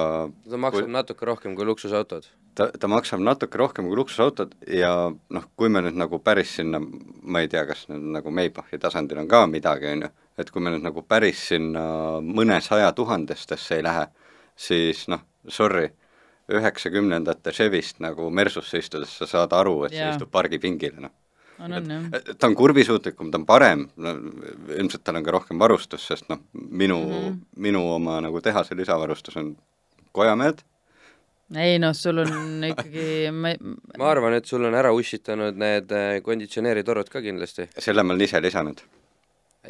ta maksab Kui- natuke rohkem kui luksusautod. ta, ta maksab natuke rohkem kui luksusautod ja noh, kui me nüüd nagu päris sinna, ma ei tea, kas nüüd nagu Maybachi tasandil on ka midagi, on ju, et kui me nüüd nagu päris sinna mõnesaja tuhandestesse ei lähe, siis noh, sorry, üheksakümnendate Chevyst nagu Mersusse istudes sa saad aru, et Jaa. see istub pargipingile, noh. On, on jah. ta on kurvisuutlikum, ta on parem, ilmselt tal on ka rohkem varustust, sest noh, minu mm. -hmm. minu oma nagu tehase lisavarustus on kojamehed, ei noh, sul on ikkagi, ma ma arvan, et sul on ära ussitanud need äh, konditsioneeritorud ka kindlasti, selle ma olen ise lisanud,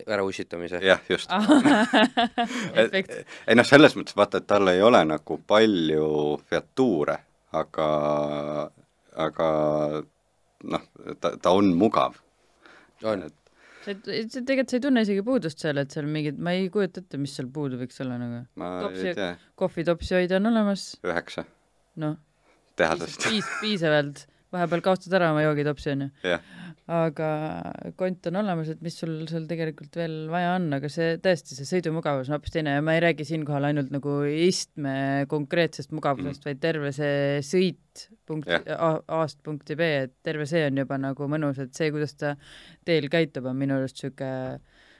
ära ussitamise. jah, just ei noh, selles mõttes vaata, et tal ei ole nagu palju featuure, aga, aga noh, ta, ta on mugav. on, sa sa tegelikult sa ei tunne isegi puudust seal, et seal mingid, ma ei kujuta ette, mis seal puudu võiks olla nagu. ma Topsi- ei tea, kohvitopsi hoida on olemas, üheksa noh, tehasest. piis-, piisavalt, vahepeal kaotad ära oma joogitopsi, onju. jah, aga kont on olemas, et mis sul seal tegelikult veel vaja on, aga see tõesti, see sõidumugavus on hoopis teine ja ma ei räägi siinkohal ainult nagu istme konkreetsest mugavusest mm., vaid terve see sõit punkti A, A-st punkti B, et terve see on juba nagu mõnus, et see, kuidas ta teel käitub, on minu arust sihuke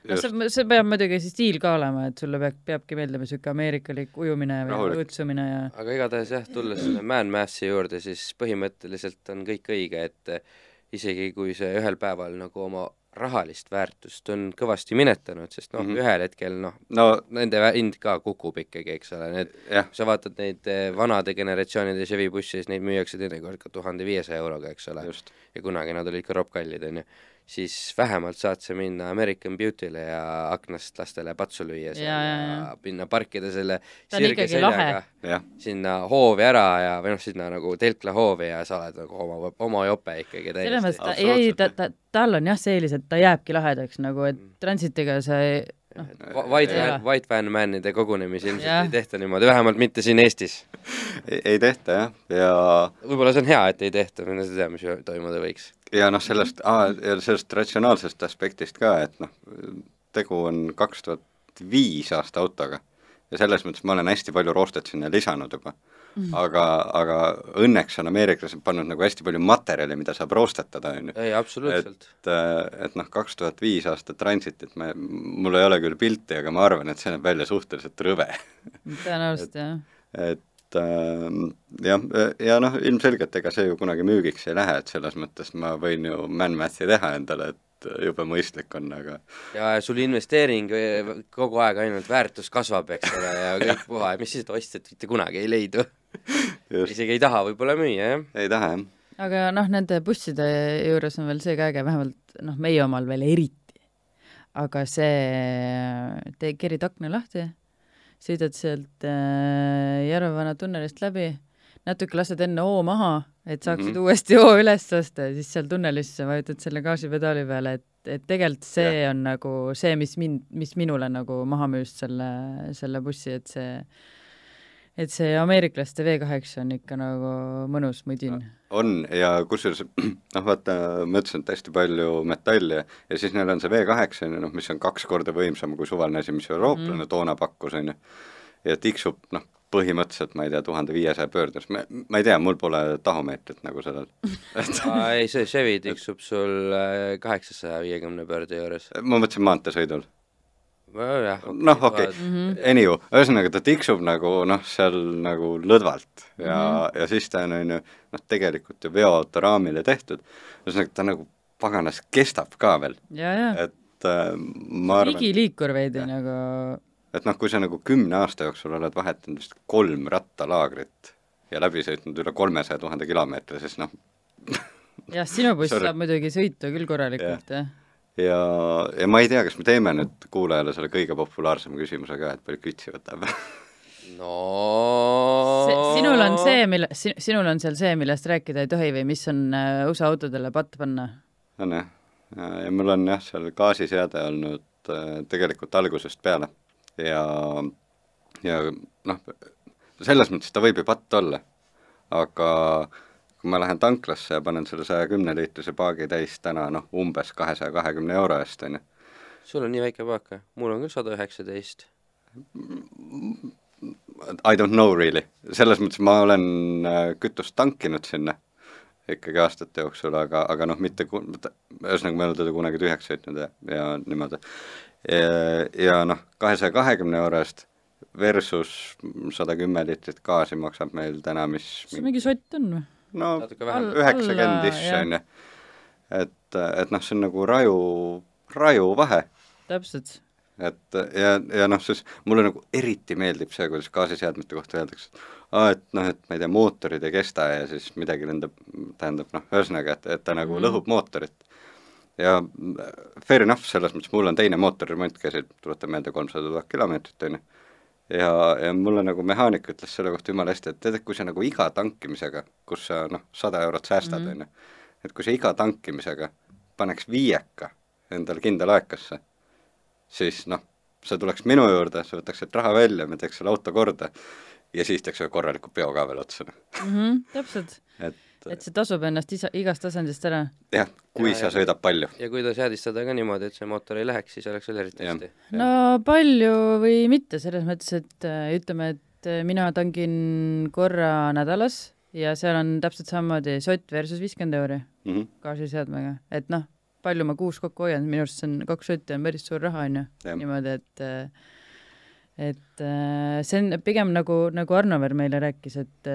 no see, see peab muidugi see stiil ka olema, et sulle peab, peabki meeldima sihuke ameerikalik ujumine või Rahulik. õõtsumine ja aga igatahes jah, tulles selle Man Massi juurde, siis põhimõtteliselt on kõik õige, et eh, isegi kui see ühel päeval nagu oma rahalist väärtust on kõvasti minetanud, sest noh mm. -hmm., ühel hetkel noh, no nende vä- hind ka kukub ikkagi, eks ole, need sa vaatad neid eh, vanade generatsioonide Chevy busse, siis neid müüakse teinekord ka tuhande viiesaja euroga, eks ole, ja kunagi nad olid ka ropkallid, onju, siis vähemalt saad sa minna American Beauty'le ja aknast lastele patsu lüüa seal Ja, ja, ja, minna parkida selle Ta sirge seljaga sinna hoovi ära ja, või noh, sinna nagu telkla hoovi ja sa oled nagu oma, oma jope ikkagi selles mõttes täiesti. ta, ei, ta, ta, tal on jah see eelis, et ta jääbki lahedaks nagu, et Mm. transitiga sa ei, White Ei ole. van, White van man'ide kogunemisi ilmselt Jah. ei tehta niimoodi, vähemalt mitte siin Eestis. ei, ei tehta jah, ja võib-olla see on hea, et ei tehta, mine sa tea, mis toimuda võiks. ja noh, sellest ja sellest ratsionaalsest aspektist ka, et noh, tegu on kaks tuhat viis aasta autoga ja selles mõttes ma olen hästi palju roostet sinna lisanud juba mm.. aga, aga õnneks on ameeriklased pannud nagu hästi palju materjali, mida saab roostetada, on ju. ei, absoluutselt. et, et noh, kaks tuhat viis aastat Transitit me, mul ei ole küll pilti, aga ma arvan, et see näeb välja suhteliselt rõve. tõenäoliselt jah. et äh, jah, ja noh, ilmselgelt ega see ju kunagi müügiks ei lähe, et selles mõttes ma võin ju man-math'i teha endale, et jube mõistlik on, aga ja sul investeering kogu aeg ainult väärtus kasvab, eks ole, ja kõik puha, mis siis, et ostjat mitte kunagi ei leidu. Isegi ei taha võib-olla müüa, jah. ei taha jah. aga noh, nende busside juures on veel see ka äge, vähemalt noh, meie omal veel eriti. aga see, tee, kerid akna lahti, sõidad sealt äh, Järvevana tunnelist läbi, natuke lased enne hoo maha, et saaksid mm. -hmm. uuesti hoo üles tõsta ja siis seal tunnelis vajutad selle gaasipedaali peale, et, et tegelikult see yeah. on nagu see, mis mind, mis minule nagu maha müüs selle, selle bussi, et see et see ameeriklaste V8 on ikka nagu mõnus mudin. on ja kusjuures noh, vaata, ma ütlesin, et hästi palju metalli ja, ja siis neil on see V8 on ju noh, mis on kaks korda võimsam kui suvaline asi, mis eurooplane mm toona pakkus, on ju. ja tiksub noh, põhimõtteliselt ma ei tea, tuhande viiesaja pöördes, ma, ma ei tea, mul pole tahomeetrit nagu sellel. ei, see Chevy tiksub sul äh, kaheksasaja viiekümne pöörde juures. ma mõtlesin maanteesõidul. noh, okei okay., Mhm. anyway, ühesõnaga ta tiksub nagu noh, seal nagu lõdvalt ja mm, -hmm. ja siis ta on, on ju, noh tegelikult ju veoauto raamile tehtud, ühesõnaga ta nagu paganas kestab ka veel, ja, ja et äh, ma arvan, igiliikur veidi Jah. nagu, et noh, kui sa nagu kümne aasta jooksul oled vahetanud vist kolm rattalaagrit ja läbi sõitnud üle kolmesaja tuhande kilomeetri, siis noh, jah, sinu buss saab muidugi sõitu küll korralikult, jah. ja, ja ma ei tea, kas me teeme nüüd kuulajale selle kõige populaarsema küsimuse ka, et palju kütsi võtab. No. Sinul on see, mille, sinul on seal see, millest rääkida ei tohi või mis on äh, USA autodele patt panna? on jah, ja mul on jah, seal gaasiseade olnud äh, tegelikult algusest peale. Ja, ja noh, selles mõttes ta võib ju patt olla, aga kui ma lähen tanklasse ja panen selle saja kümne liitrise paagi täis täna noh, umbes kahesaja kahekümne euro eest, on ju, sul on nii väike paak või? mul on küll sada üheksateist. I don't know really, selles mõttes ma olen äh, kütust tankinud sinna ikkagi aastate jooksul, aga, aga noh, mitte ku-, ühesõnaga ma ei ole teda kunagi tühjaks sõitnud ja, ja niimoodi. ja, ja noh, kahesaja kahekümne euro eest versus sada kümme liitrit gaasi maksab meil täna, mis sul mingi sott on või? No natuke vähem All-. üheksakümmend ish on ju. et, et noh, see on nagu raju, raju vahe täpselt. et ja, ja noh, siis mulle nagu eriti meeldib see, kuidas gaasiseadmete kohta öeldakse, et aa, et noh, et ma ei tea, mootorid ei kesta ja siis midagi lendab, tähendab noh, ühesõnaga, et, et ta nagu mm. lõhub mootorit. ja fair enough, selles mõttes mul on teine mootoriremont käsil, tuletan meelde, kolmsada tuhat kilomeetrit on ju. ja, ja mulle nagu mehaanik ütles selle kohta jumala hästi, et tead, et kui sa nagu iga tankimisega, kus sa noh, sada eurot säästad, Mhm. on ju, et kui sa iga tankimisega paneks viieka endale kindla aekasse, siis noh, sa tuleks minu juurde, sa võtaks sealt raha välja, me teeks selle auto korda ja siis teeks ühe korraliku peo ka veel otsa. noh. Mhm, täpselt. et et see tasub ennast isa, igast tasandist ära. jah, kui Ja, sa sõidad palju. ja kui ta seadistada ka niimoodi, et see mootor ei läheks, siis oleks veel eriti hästi. no palju või mitte, selles mõttes, et äh, ütleme, et äh, mina tangin korra nädalas ja seal on täpselt samamoodi sott versus viiskümmend euri Mhm. gaasiseadmega, et noh, palju ma kuus kokku hoian, minu arust see on kaks sotti on päris suur raha, onju. Jah. niimoodi, et äh, et äh, see on pigem nagu, nagu Arno veel meile rääkis, et,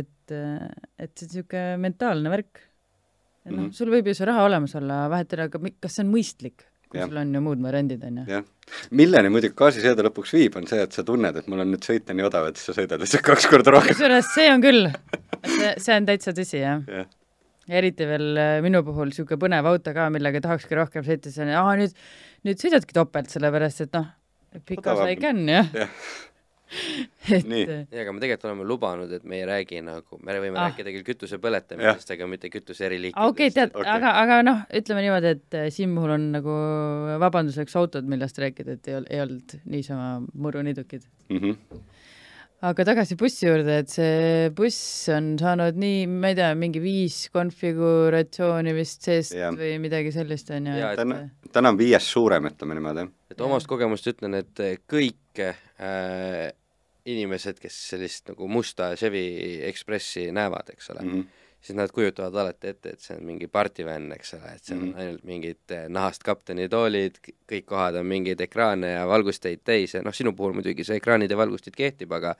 et, et see on niisugune mentaalne värk. noh, Mhm. sul võib ju see raha olemas olla, vahet ei ole, aga kas see on mõistlik, kui Jah. sul on ju muud variandid, onju. jah, milleni muidugi gaasiseade lõpuks viib, on see, et sa tunned, et mul on nüüd sõita nii odav, et sa sõidad lihtsalt kaks korda rohkem. kusjuures see on küll, see, see on täitsa tõsi, jah. jah, eriti veel äh, minu puhul niisugune põnev auto ka, millega tahakski rohkem sõita, siis on, aa nüüd, nüüd sõidadki topelt, sellepärast et noh, Odavam. sai can jah Jah. et Nii. äh, ja aga me tegelikult oleme lubanud, et me ei räägi nagu, me võime Ah. ah. rääkida küll kütuse põletamisest, aga mitte kütuse eriliikidest. aa, okei, tead Okei. okay., aga, aga noh, ütleme niimoodi, et äh, siin puhul on nagu vabanduseks autod, millest rääkida, et ei ol-, ei olnud niisama muruniidukid. Mhm. Aga tagasi bussi juurde, et see buss on saanud nii, ma ei tea, mingi viis konfiguratsiooni vist seest Jah. või midagi sellist, on ju. Et- täna, täna on viies suurem, ütleme niimoodi, et omast kogemust ütlen, et kõik äh, inimesed, kes sellist nagu musta Chevy Expressi näevad, eks ole mm, -hmm. Siis nad kujutavad alati ette, et see on mingi partyvänn, eks ole, et see on mm. -hmm. ainult mingid äh, nahast kaptenitoolid, kõik kohad on mingeid ekraane ja valgusteid täis ja noh, sinu puhul muidugi see ekraanid ja valgustid kehtib, aga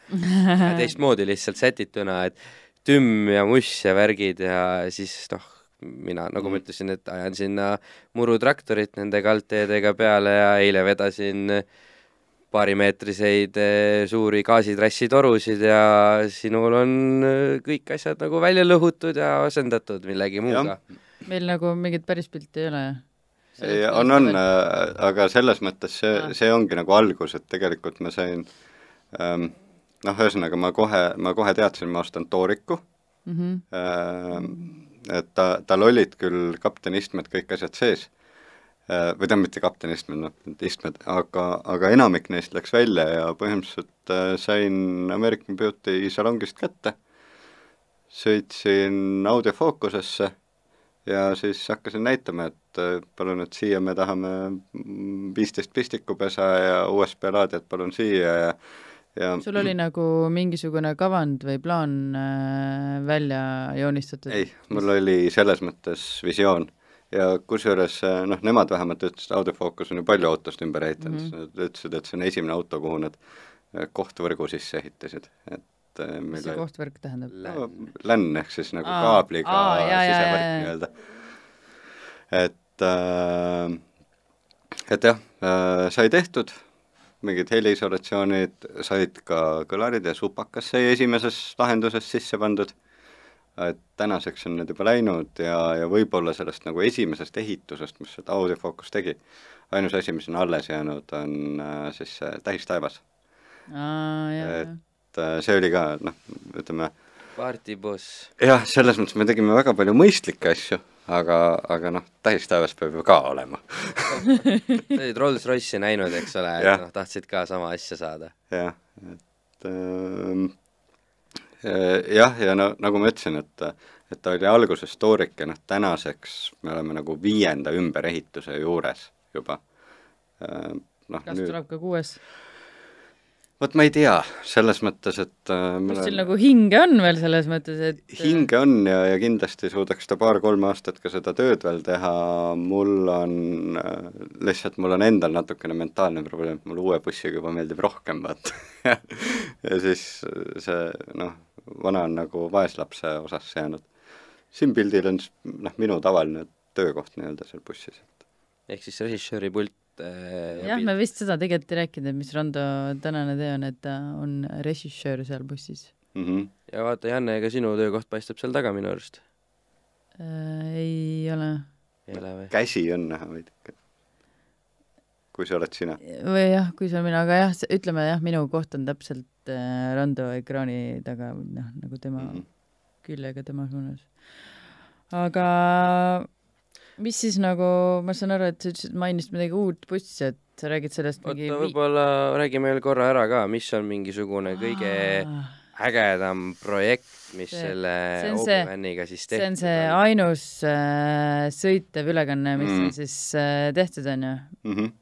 teistmoodi lihtsalt sätituna, et tümm ja muss ja värgid ja siis noh, mina, nagu ma Mhm. ütlesin, et ajan sinna murutraktorit nende kaldteedega peale ja eile vedasin paarimeetriseid eh, suuri gaasitrassitorusid ja sinul on eh, kõik asjad nagu välja lõhutud ja asendatud millegi muuga. meil nagu mingit päris pilti ei ole. ei, on, on, aga selles mõttes see see ongi nagu algus, et tegelikult ma sain ähm, noh, ühesõnaga ma kohe, ma kohe teadsin, ma ostan tooriku mm. -hmm. ähm,, et ta, tal olid küll kapteniistmed kõik asjad sees äh,, või tähendab, mitte kapteniistmed, noh, need istmed, aga, aga enamik neist läks välja ja põhimõtteliselt äh, sain American Beauty salongist kätte, sõitsin audiofookusesse ja siis hakkasin näitama, et äh, palun, et siia me tahame viisteist pistikupesa ja USB laadijat palun siia ja ja sul oli nagu mingisugune kavand või plaan äh, välja joonistatud? ei, mul oli selles mõttes visioon ja kusjuures äh, noh, nemad vähemalt ütlesid, Autofocus on ju palju autost ümber ehitanud mm. -hmm. nad ütlesid, et see on esimene auto, kuhu nad äh, kohtvõrgu sisse ehitasid, et äh, mis see kohtvõrk tähendab? LAN ehk siis nagu Aa, kaabliga aa, jaa, sisevõrk nii-öelda. et äh, et jah äh,, sai tehtud, mingid heliisolatsioonid said ka kõlarid ja supakas sai esimeses lahenduses sisse pandud et tänaseks on need juba läinud ja, ja võib-olla sellest nagu esimesest ehitusest, mis seda audiofookus tegi, ainus asi, mis on alles jäänud, on äh, siis see tähistaevas. et äh, see oli ka noh, ütleme partyboss. jah, selles mõttes me tegime väga palju mõistlikke asju, aga, aga noh, tähistaevas peab ju ka olema. sa olid Rolls-Royce'i näinud, eks ole, et noh, tahtsid ka sama asja saada. jah, et äh, jah, ja no nagu ma ütlesin, et et ta oli alguses toorik ja noh, tänaseks me oleme nagu viienda ümberehituse juures juba äh,. noh, kas nüüd, tuleb ka kuues? Vot ma ei tea, selles mõttes, et äh, kas teil nagu hinge on veel selles mõttes, et hinge on ja, ja kindlasti suudaks ta paar-kolm aastat ka seda tööd veel teha, mul on äh, lihtsalt, mul on endal natukene mentaalne probleem, et mulle uue bussiga juba meeldib rohkem, vaata. ja siis see noh, vana on nagu vaeslapse osasse jäänud. siin pildil on s- noh, minu tavaline töökoht nii-öelda seal bussis. ehk siis režissööri pult äh, jah, me vist seda tegelikult ei rääkinud, et mis Rando tänane töö on, et ta on režissöör seal bussis Mm -hmm. ja vaata, Janne, ega sinu töökoht paistab seal taga minu arust. äh,. ei ole. ei ole või? käsi on näha veidike. kui see oled sina. või jah, kui see on mina, aga jah, ütleme jah, minu koht on täpselt äh, Rando ekraani taga, noh, nagu tema mm. -hmm. küljega tema suunas. aga mis siis nagu, ma saan aru, et sa ütlesid, mainisid midagi uut bussi, et sa räägid sellest mingi oota, võib-olla räägime veel korra ära ka, mis on mingisugune kõige ägedam projekt, mis See- selle see on see- Obi-Waniga siis see tehtud on see ainus äh, sõitev ülekanne, mis Mm. on siis äh, tehtud, on ju. mm. -hmm.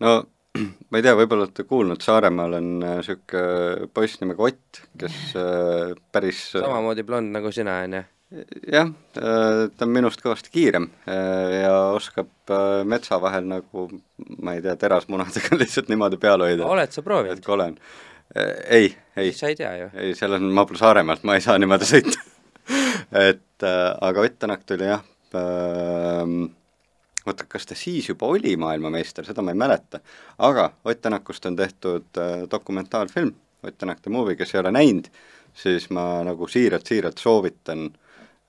no ma ei tea, võib-olla olete kuulnud, Saaremaal on niisugune poiss nimega Ott, kes äh, päris samamoodi blond nagu sina, onju. jah, ta on minust kõvasti kiirem äh, ja oskab äh, metsa vahel nagu ma ei tea, terasmunadega lihtsalt niimoodi peal hoida, oled sa proovinud? olen. ei, ei, sa ei tea ju. ei, seal on, ma pole Saaremaalt, ma ei saa niimoodi sõita. et äh, aga Ott Tänak tuli jah ähm,, oota, kas ta siis juba oli maailmameister, seda ma ei mäleta, aga Ott Tänakust on tehtud äh, dokumentaalfilm, Ott Tänak the movie, kes ei ole näinud, siis ma nagu siiralt-siiralt soovitan,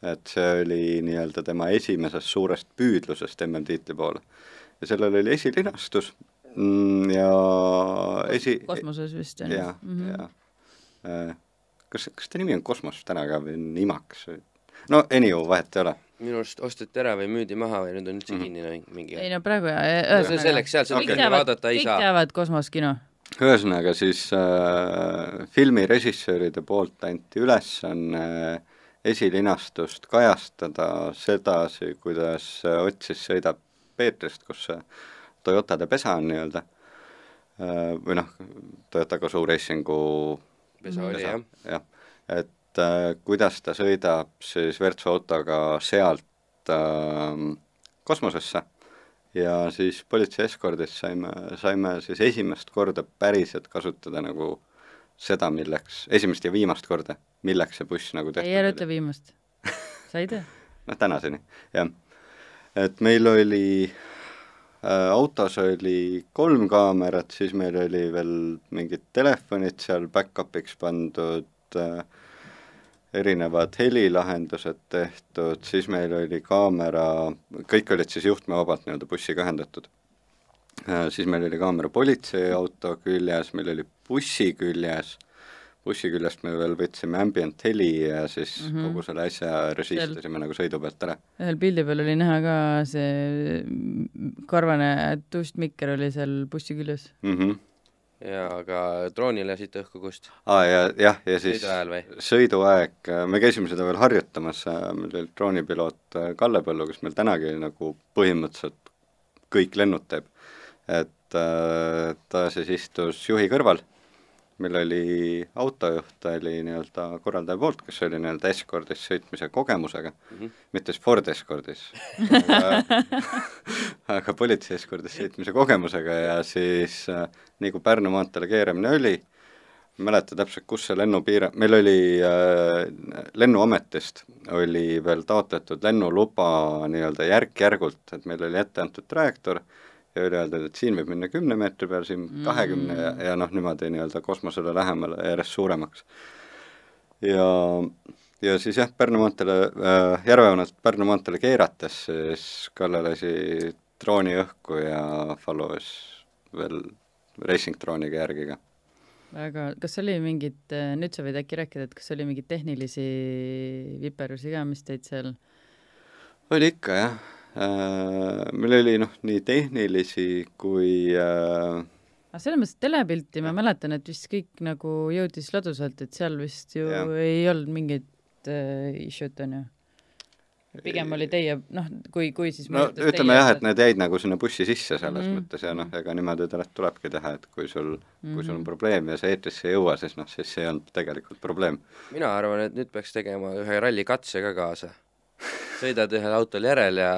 et see oli nii-öelda tema esimesest suurest püüdlusest MM-tiitli poole. ja sellel oli esilinastus mm, ja esi- kosmoses vist, on ju jah, Mhm. jah. kas, kas ta nimi on Kosmos täna ka või on Imax või? no anyway, vahet ei ole. minu arust osteti ära või müüdi maha või nüüd on üldse Mhm. kinni no, mingi ei no praegu ja no see ühesõnaga, selleks, seal seda Okei. filmi vaadata ei kõik saa. teavad kosmoskino. ühesõnaga siis äh, filmi režissööride poolt anti ülesanne äh, esilinastust kajastada sedasi, kuidas äh, Ott siis sõidab Peetrist, kus see Toyotade pesa on nii-öelda. Äh,, või noh, Toyota Gazoo Racingu pesa oli jah. jah, et äh, kuidas ta sõidab siis Virtsu autoga sealt äh, kosmosesse. Ja siis politsei eskordis saime, saime siis esimest korda päriselt kasutada nagu seda, milleks, esimest ja viimast korda, milleks see buss nagu tehtud ei, ära ütle viimast. sa ei tea? noh, tänaseni, jah. et meil oli äh,, autos oli kolm kaamerat, siis meil oli veel mingid telefonid seal back-up'iks pandud äh,, erinevad helilahendused tehtud, siis meil oli kaamera, kõik olid siis juhtmevabalt nii-öelda bussiga ühendatud. Siis meil oli kaamera politseiauto küljes, meil oli bussi küljes, bussi küljest me veel võtsime ambient heli ja siis mm. -hmm. kogu selle asja režistasime nagu sõidu pealt ära. ühel pildi peal oli näha ka see karvane tuustmikker oli seal bussi küljes. Mm -hmm. ja aga drooni lasite õhku kust? aa ja jah, ja siis sõiduaeg, me käisime seda veel harjutamas, meil oli droonipiloot äh, Kalle Põllu, kes meil tänagi nagu põhimõtteliselt kõik lennud teeb. Et äh, ta siis istus juhi kõrval, meil oli autojuht, oli nii-öelda korraldaja poolt, kes oli nii-öelda Escordis sõitmise kogemusega mm. -hmm. mitte Ford Escordis, aga politsei Escordis sõitmise kogemusega ja siis äh, nii kui Pärnu maanteele keeramine oli, mäleta täpselt, kus see lennupiir, meil oli äh, Lennuametist oli veel taotletud lennuluba nii-öelda järk-järgult, et meil oli ette antud trajektoor ja oli öeldud, et siin võib minna kümne meetri peal, siin kahekümne ja, ja noh, niimoodi nii-öelda kosmosele lähemale järjest suuremaks. ja, ja siis jah, Pärnu maanteele äh,, Järvejoonelt Pärnu maanteele keerates siis Kalle lasi drooni õhku ja follow'is veel racing drooniga järgi ka. Väga, kas oli mingit, nüüd sa võid äkki rääkida, et kas oli mingeid tehnilisi viperusi ka, mis teid seal oli ikka jah. äh,, meil oli noh, nii tehnilisi kui äh, aga selles mõttes telepilti ma mäletan, et vist kõik nagu jõudis ladusalt, et seal vist ju ja. Ei olnud mingit äh, issue't onju. pigem oli teie noh, kui, kui siis no ütleme jah, et need jäid nagu sinna bussi sisse selles mm. -hmm. mõttes ja noh, ega niimoodi tuleb, tulebki teha, et kui sul mm, -hmm. kui sul on Mhm. probleem ja see eetrisse ei jõua, siis noh, siis see on tegelikult probleem. mina arvan, et nüüd peaks tegema ühe rallikatse ka kaasa. Sõidad ühel autol järel ja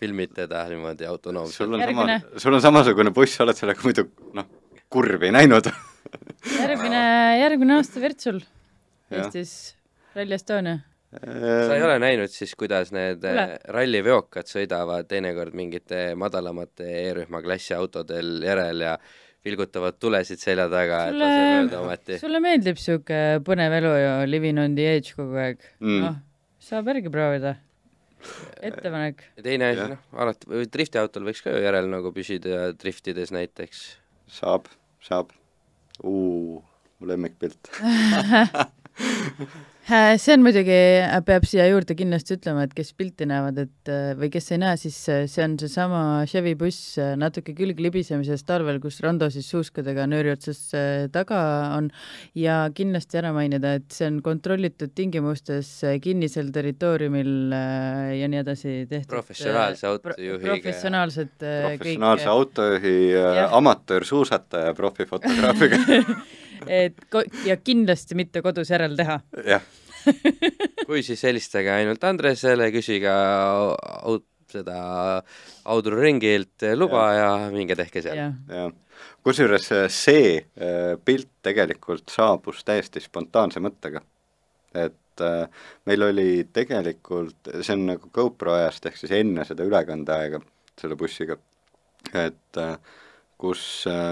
filmid teda niimoodi autonoomselt. sul on sama, sul on samasugune buss, oled sellega muidu noh, kurvi näinud järgmine, järgmine aasta Virtsul. Eestis, Rally Estonia. sa ei ole näinud siis, kuidas need Kuule. eh, ralliveokad sõidavad teinekord mingite madalamate E-rühma klassi autodel järel ja vilgutavad tulesid selja taga, et lase mööda sulle, ometi. sulle meeldib siuke põnev elu ja living on the edge kogu aeg Mm. noh, saab järgi proovida. ettepanek. ja teine asi noh, alati, või driftiautol võiks ka ju järel nagu püsida ja driftides näiteks. saab, saab. mu lemmikpilt. Äh, see on muidugi, peab siia juurde kindlasti ütlema, et kes pilti näevad, et äh, või kes ei näe, siis äh, see on seesama Chevy buss natuke külg libisemisest talvel, kus Rando siis suuskadega nööri otsas taga on ja kindlasti ära mainida, et see on kontrollitud tingimustes kinnisel territooriumil ja nii edasi tehtud. professionaalse autojuhiga. professionaalsed professionaalse kõik... autojuhi, amatöörsuusataja, profifotograafiga et ja kindlasti mitte kodus järel teha. jah kui siis helistage ainult Andresele, küsige seda Audru ringilt luba ja, ja minge tehke seal. jah, kusjuures äh, see äh, pilt tegelikult saabus täiesti spontaanse mõttega. et äh, meil oli tegelikult, see on nagu GoPro ajast, ehk siis enne seda ülekandeaega selle bussiga, et kus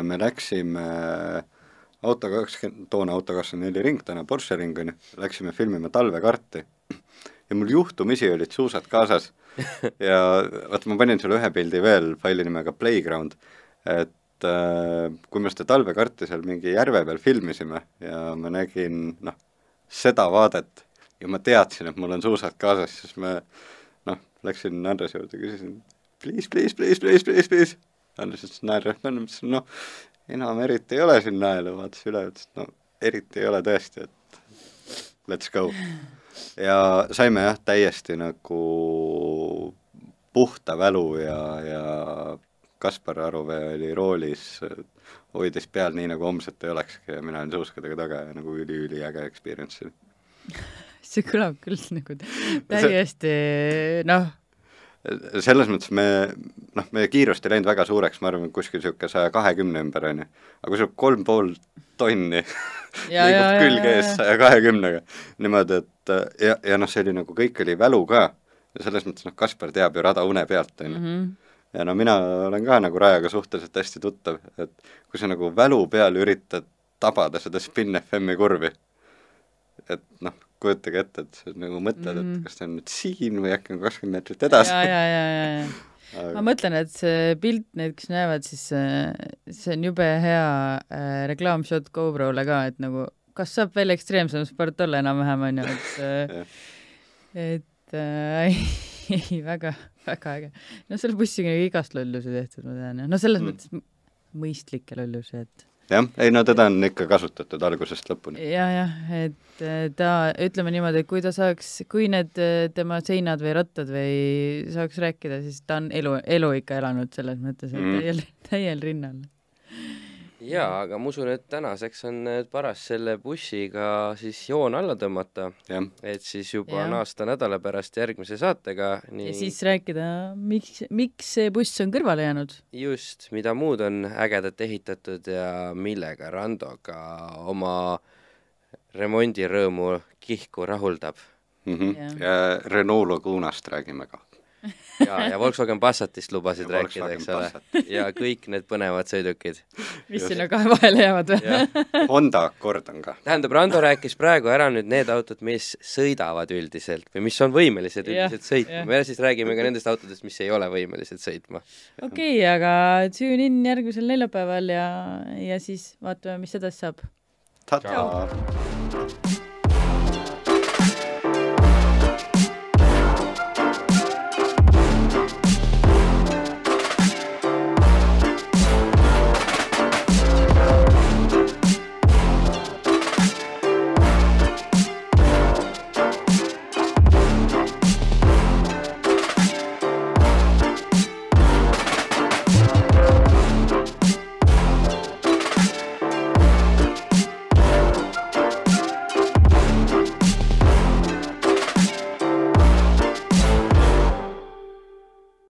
me läksime äh, auto kakskümmend, toona auto kakskümmend neli ring, täna Porsche ring on ju, läksime filmima talvekarti. Ja mul juhtumisi olid suusad kaasas. Ja vaata, ma panin sulle ühe pildi veel faili nimega Playground, et äh, kui me seda talvekarti seal mingi järve peal filmisime ja ma nägin noh, seda vaadet ja ma teadsin, et mul on suusad kaasas, siis ma noh, läksin Andrese juurde, küsisin please, please, please, please, please, please. Andres ütles naerab, noh, enam eriti ei ole siin naelu, vaatas üle, ütles, et no eriti ei ole tõesti, et let's go. ja saime jah, täiesti nagu puhta välu ja, ja Kaspar Aruvee oli roolis, hoidis peal nii, nagu homset ei olekski ja mina olin suuskadega taga ja nagu üli-üliäge experience oli see kõlab küll nagu täiesti noh, selles mõttes me, noh, meie kiirust ei läinud väga suureks, ma arvan, kuskil niisugune saja kahekümne ümber, on ju. aga kui sul kolm pool tonni liigub külge ees saja kahekümnega, niimoodi, et ja, ja noh, see oli nagu, kõik oli välu ka, ja selles mõttes noh, Kaspar teab ju rada une pealt, on ju. Mhm. ja no mina olen ka nagu rajaga suhteliselt hästi tuttav, et kui sa nagu välu peal üritad tabada seda Spin FM-i kurvi, et noh, kujutage ette, et sa nagu mõtled mm, -hmm. et mhm. kas ta on nüüd siin või äkki on kakskümmend meetrit edasi. ja, ja, ja, ja, ja Aga... ma mõtlen, et see pilt, need, kes näevad, siis see on jube hea äh, reklaamshot GoPro-le ka, et nagu kas saab veel ekstreemsem sport olla enam-vähem, on ju, et äh, et äh, ei, väga, väga äge. no selle bussiga on igast lollusi tehtud, ma tean, no selles mm. mõttes mõistlikke lollusi, et jah, ei no teda on ikka kasutatud algusest lõpuni ja,. jah, jah, et äh, ta, ütleme niimoodi, et kui ta saaks, kui need äh, tema seinad või rattad või saaks rääkida, siis ta on elu, elu ikka elanud selles mõttes, et mm. täiel, täiel rinnal jaa, aga ma usun, et tänaseks on paras selle bussiga siis joon alla tõmmata. et siis juba ja. naasta nädala pärast järgmise saatega nii.... ja siis rääkida, miks, miks see buss on kõrvale jäänud. just, mida muud on ägedat ehitatud ja millega Rando ka oma remondirõõmu kihku rahuldab mm. -hmm. ja, ja Renault Lagunast räägime ka ja, ja Volkswagen Passatist lubasid ja rääkida, eks ole. ja kõik need põnevad sõidukid. mis sinna kahe vahele jäävad või? Honda Accord on ka. tähendab, Rando rääkis praegu ära nüüd need autod, mis sõidavad üldiselt või mis on võimelised üldiselt sõitma. me siis räägime ka nendest autodest, mis ei ole võimelised sõitma. okei okay,, aga tune in järgmisel neljapäeval ja, ja siis vaatame, mis edasi saab. ta-taa!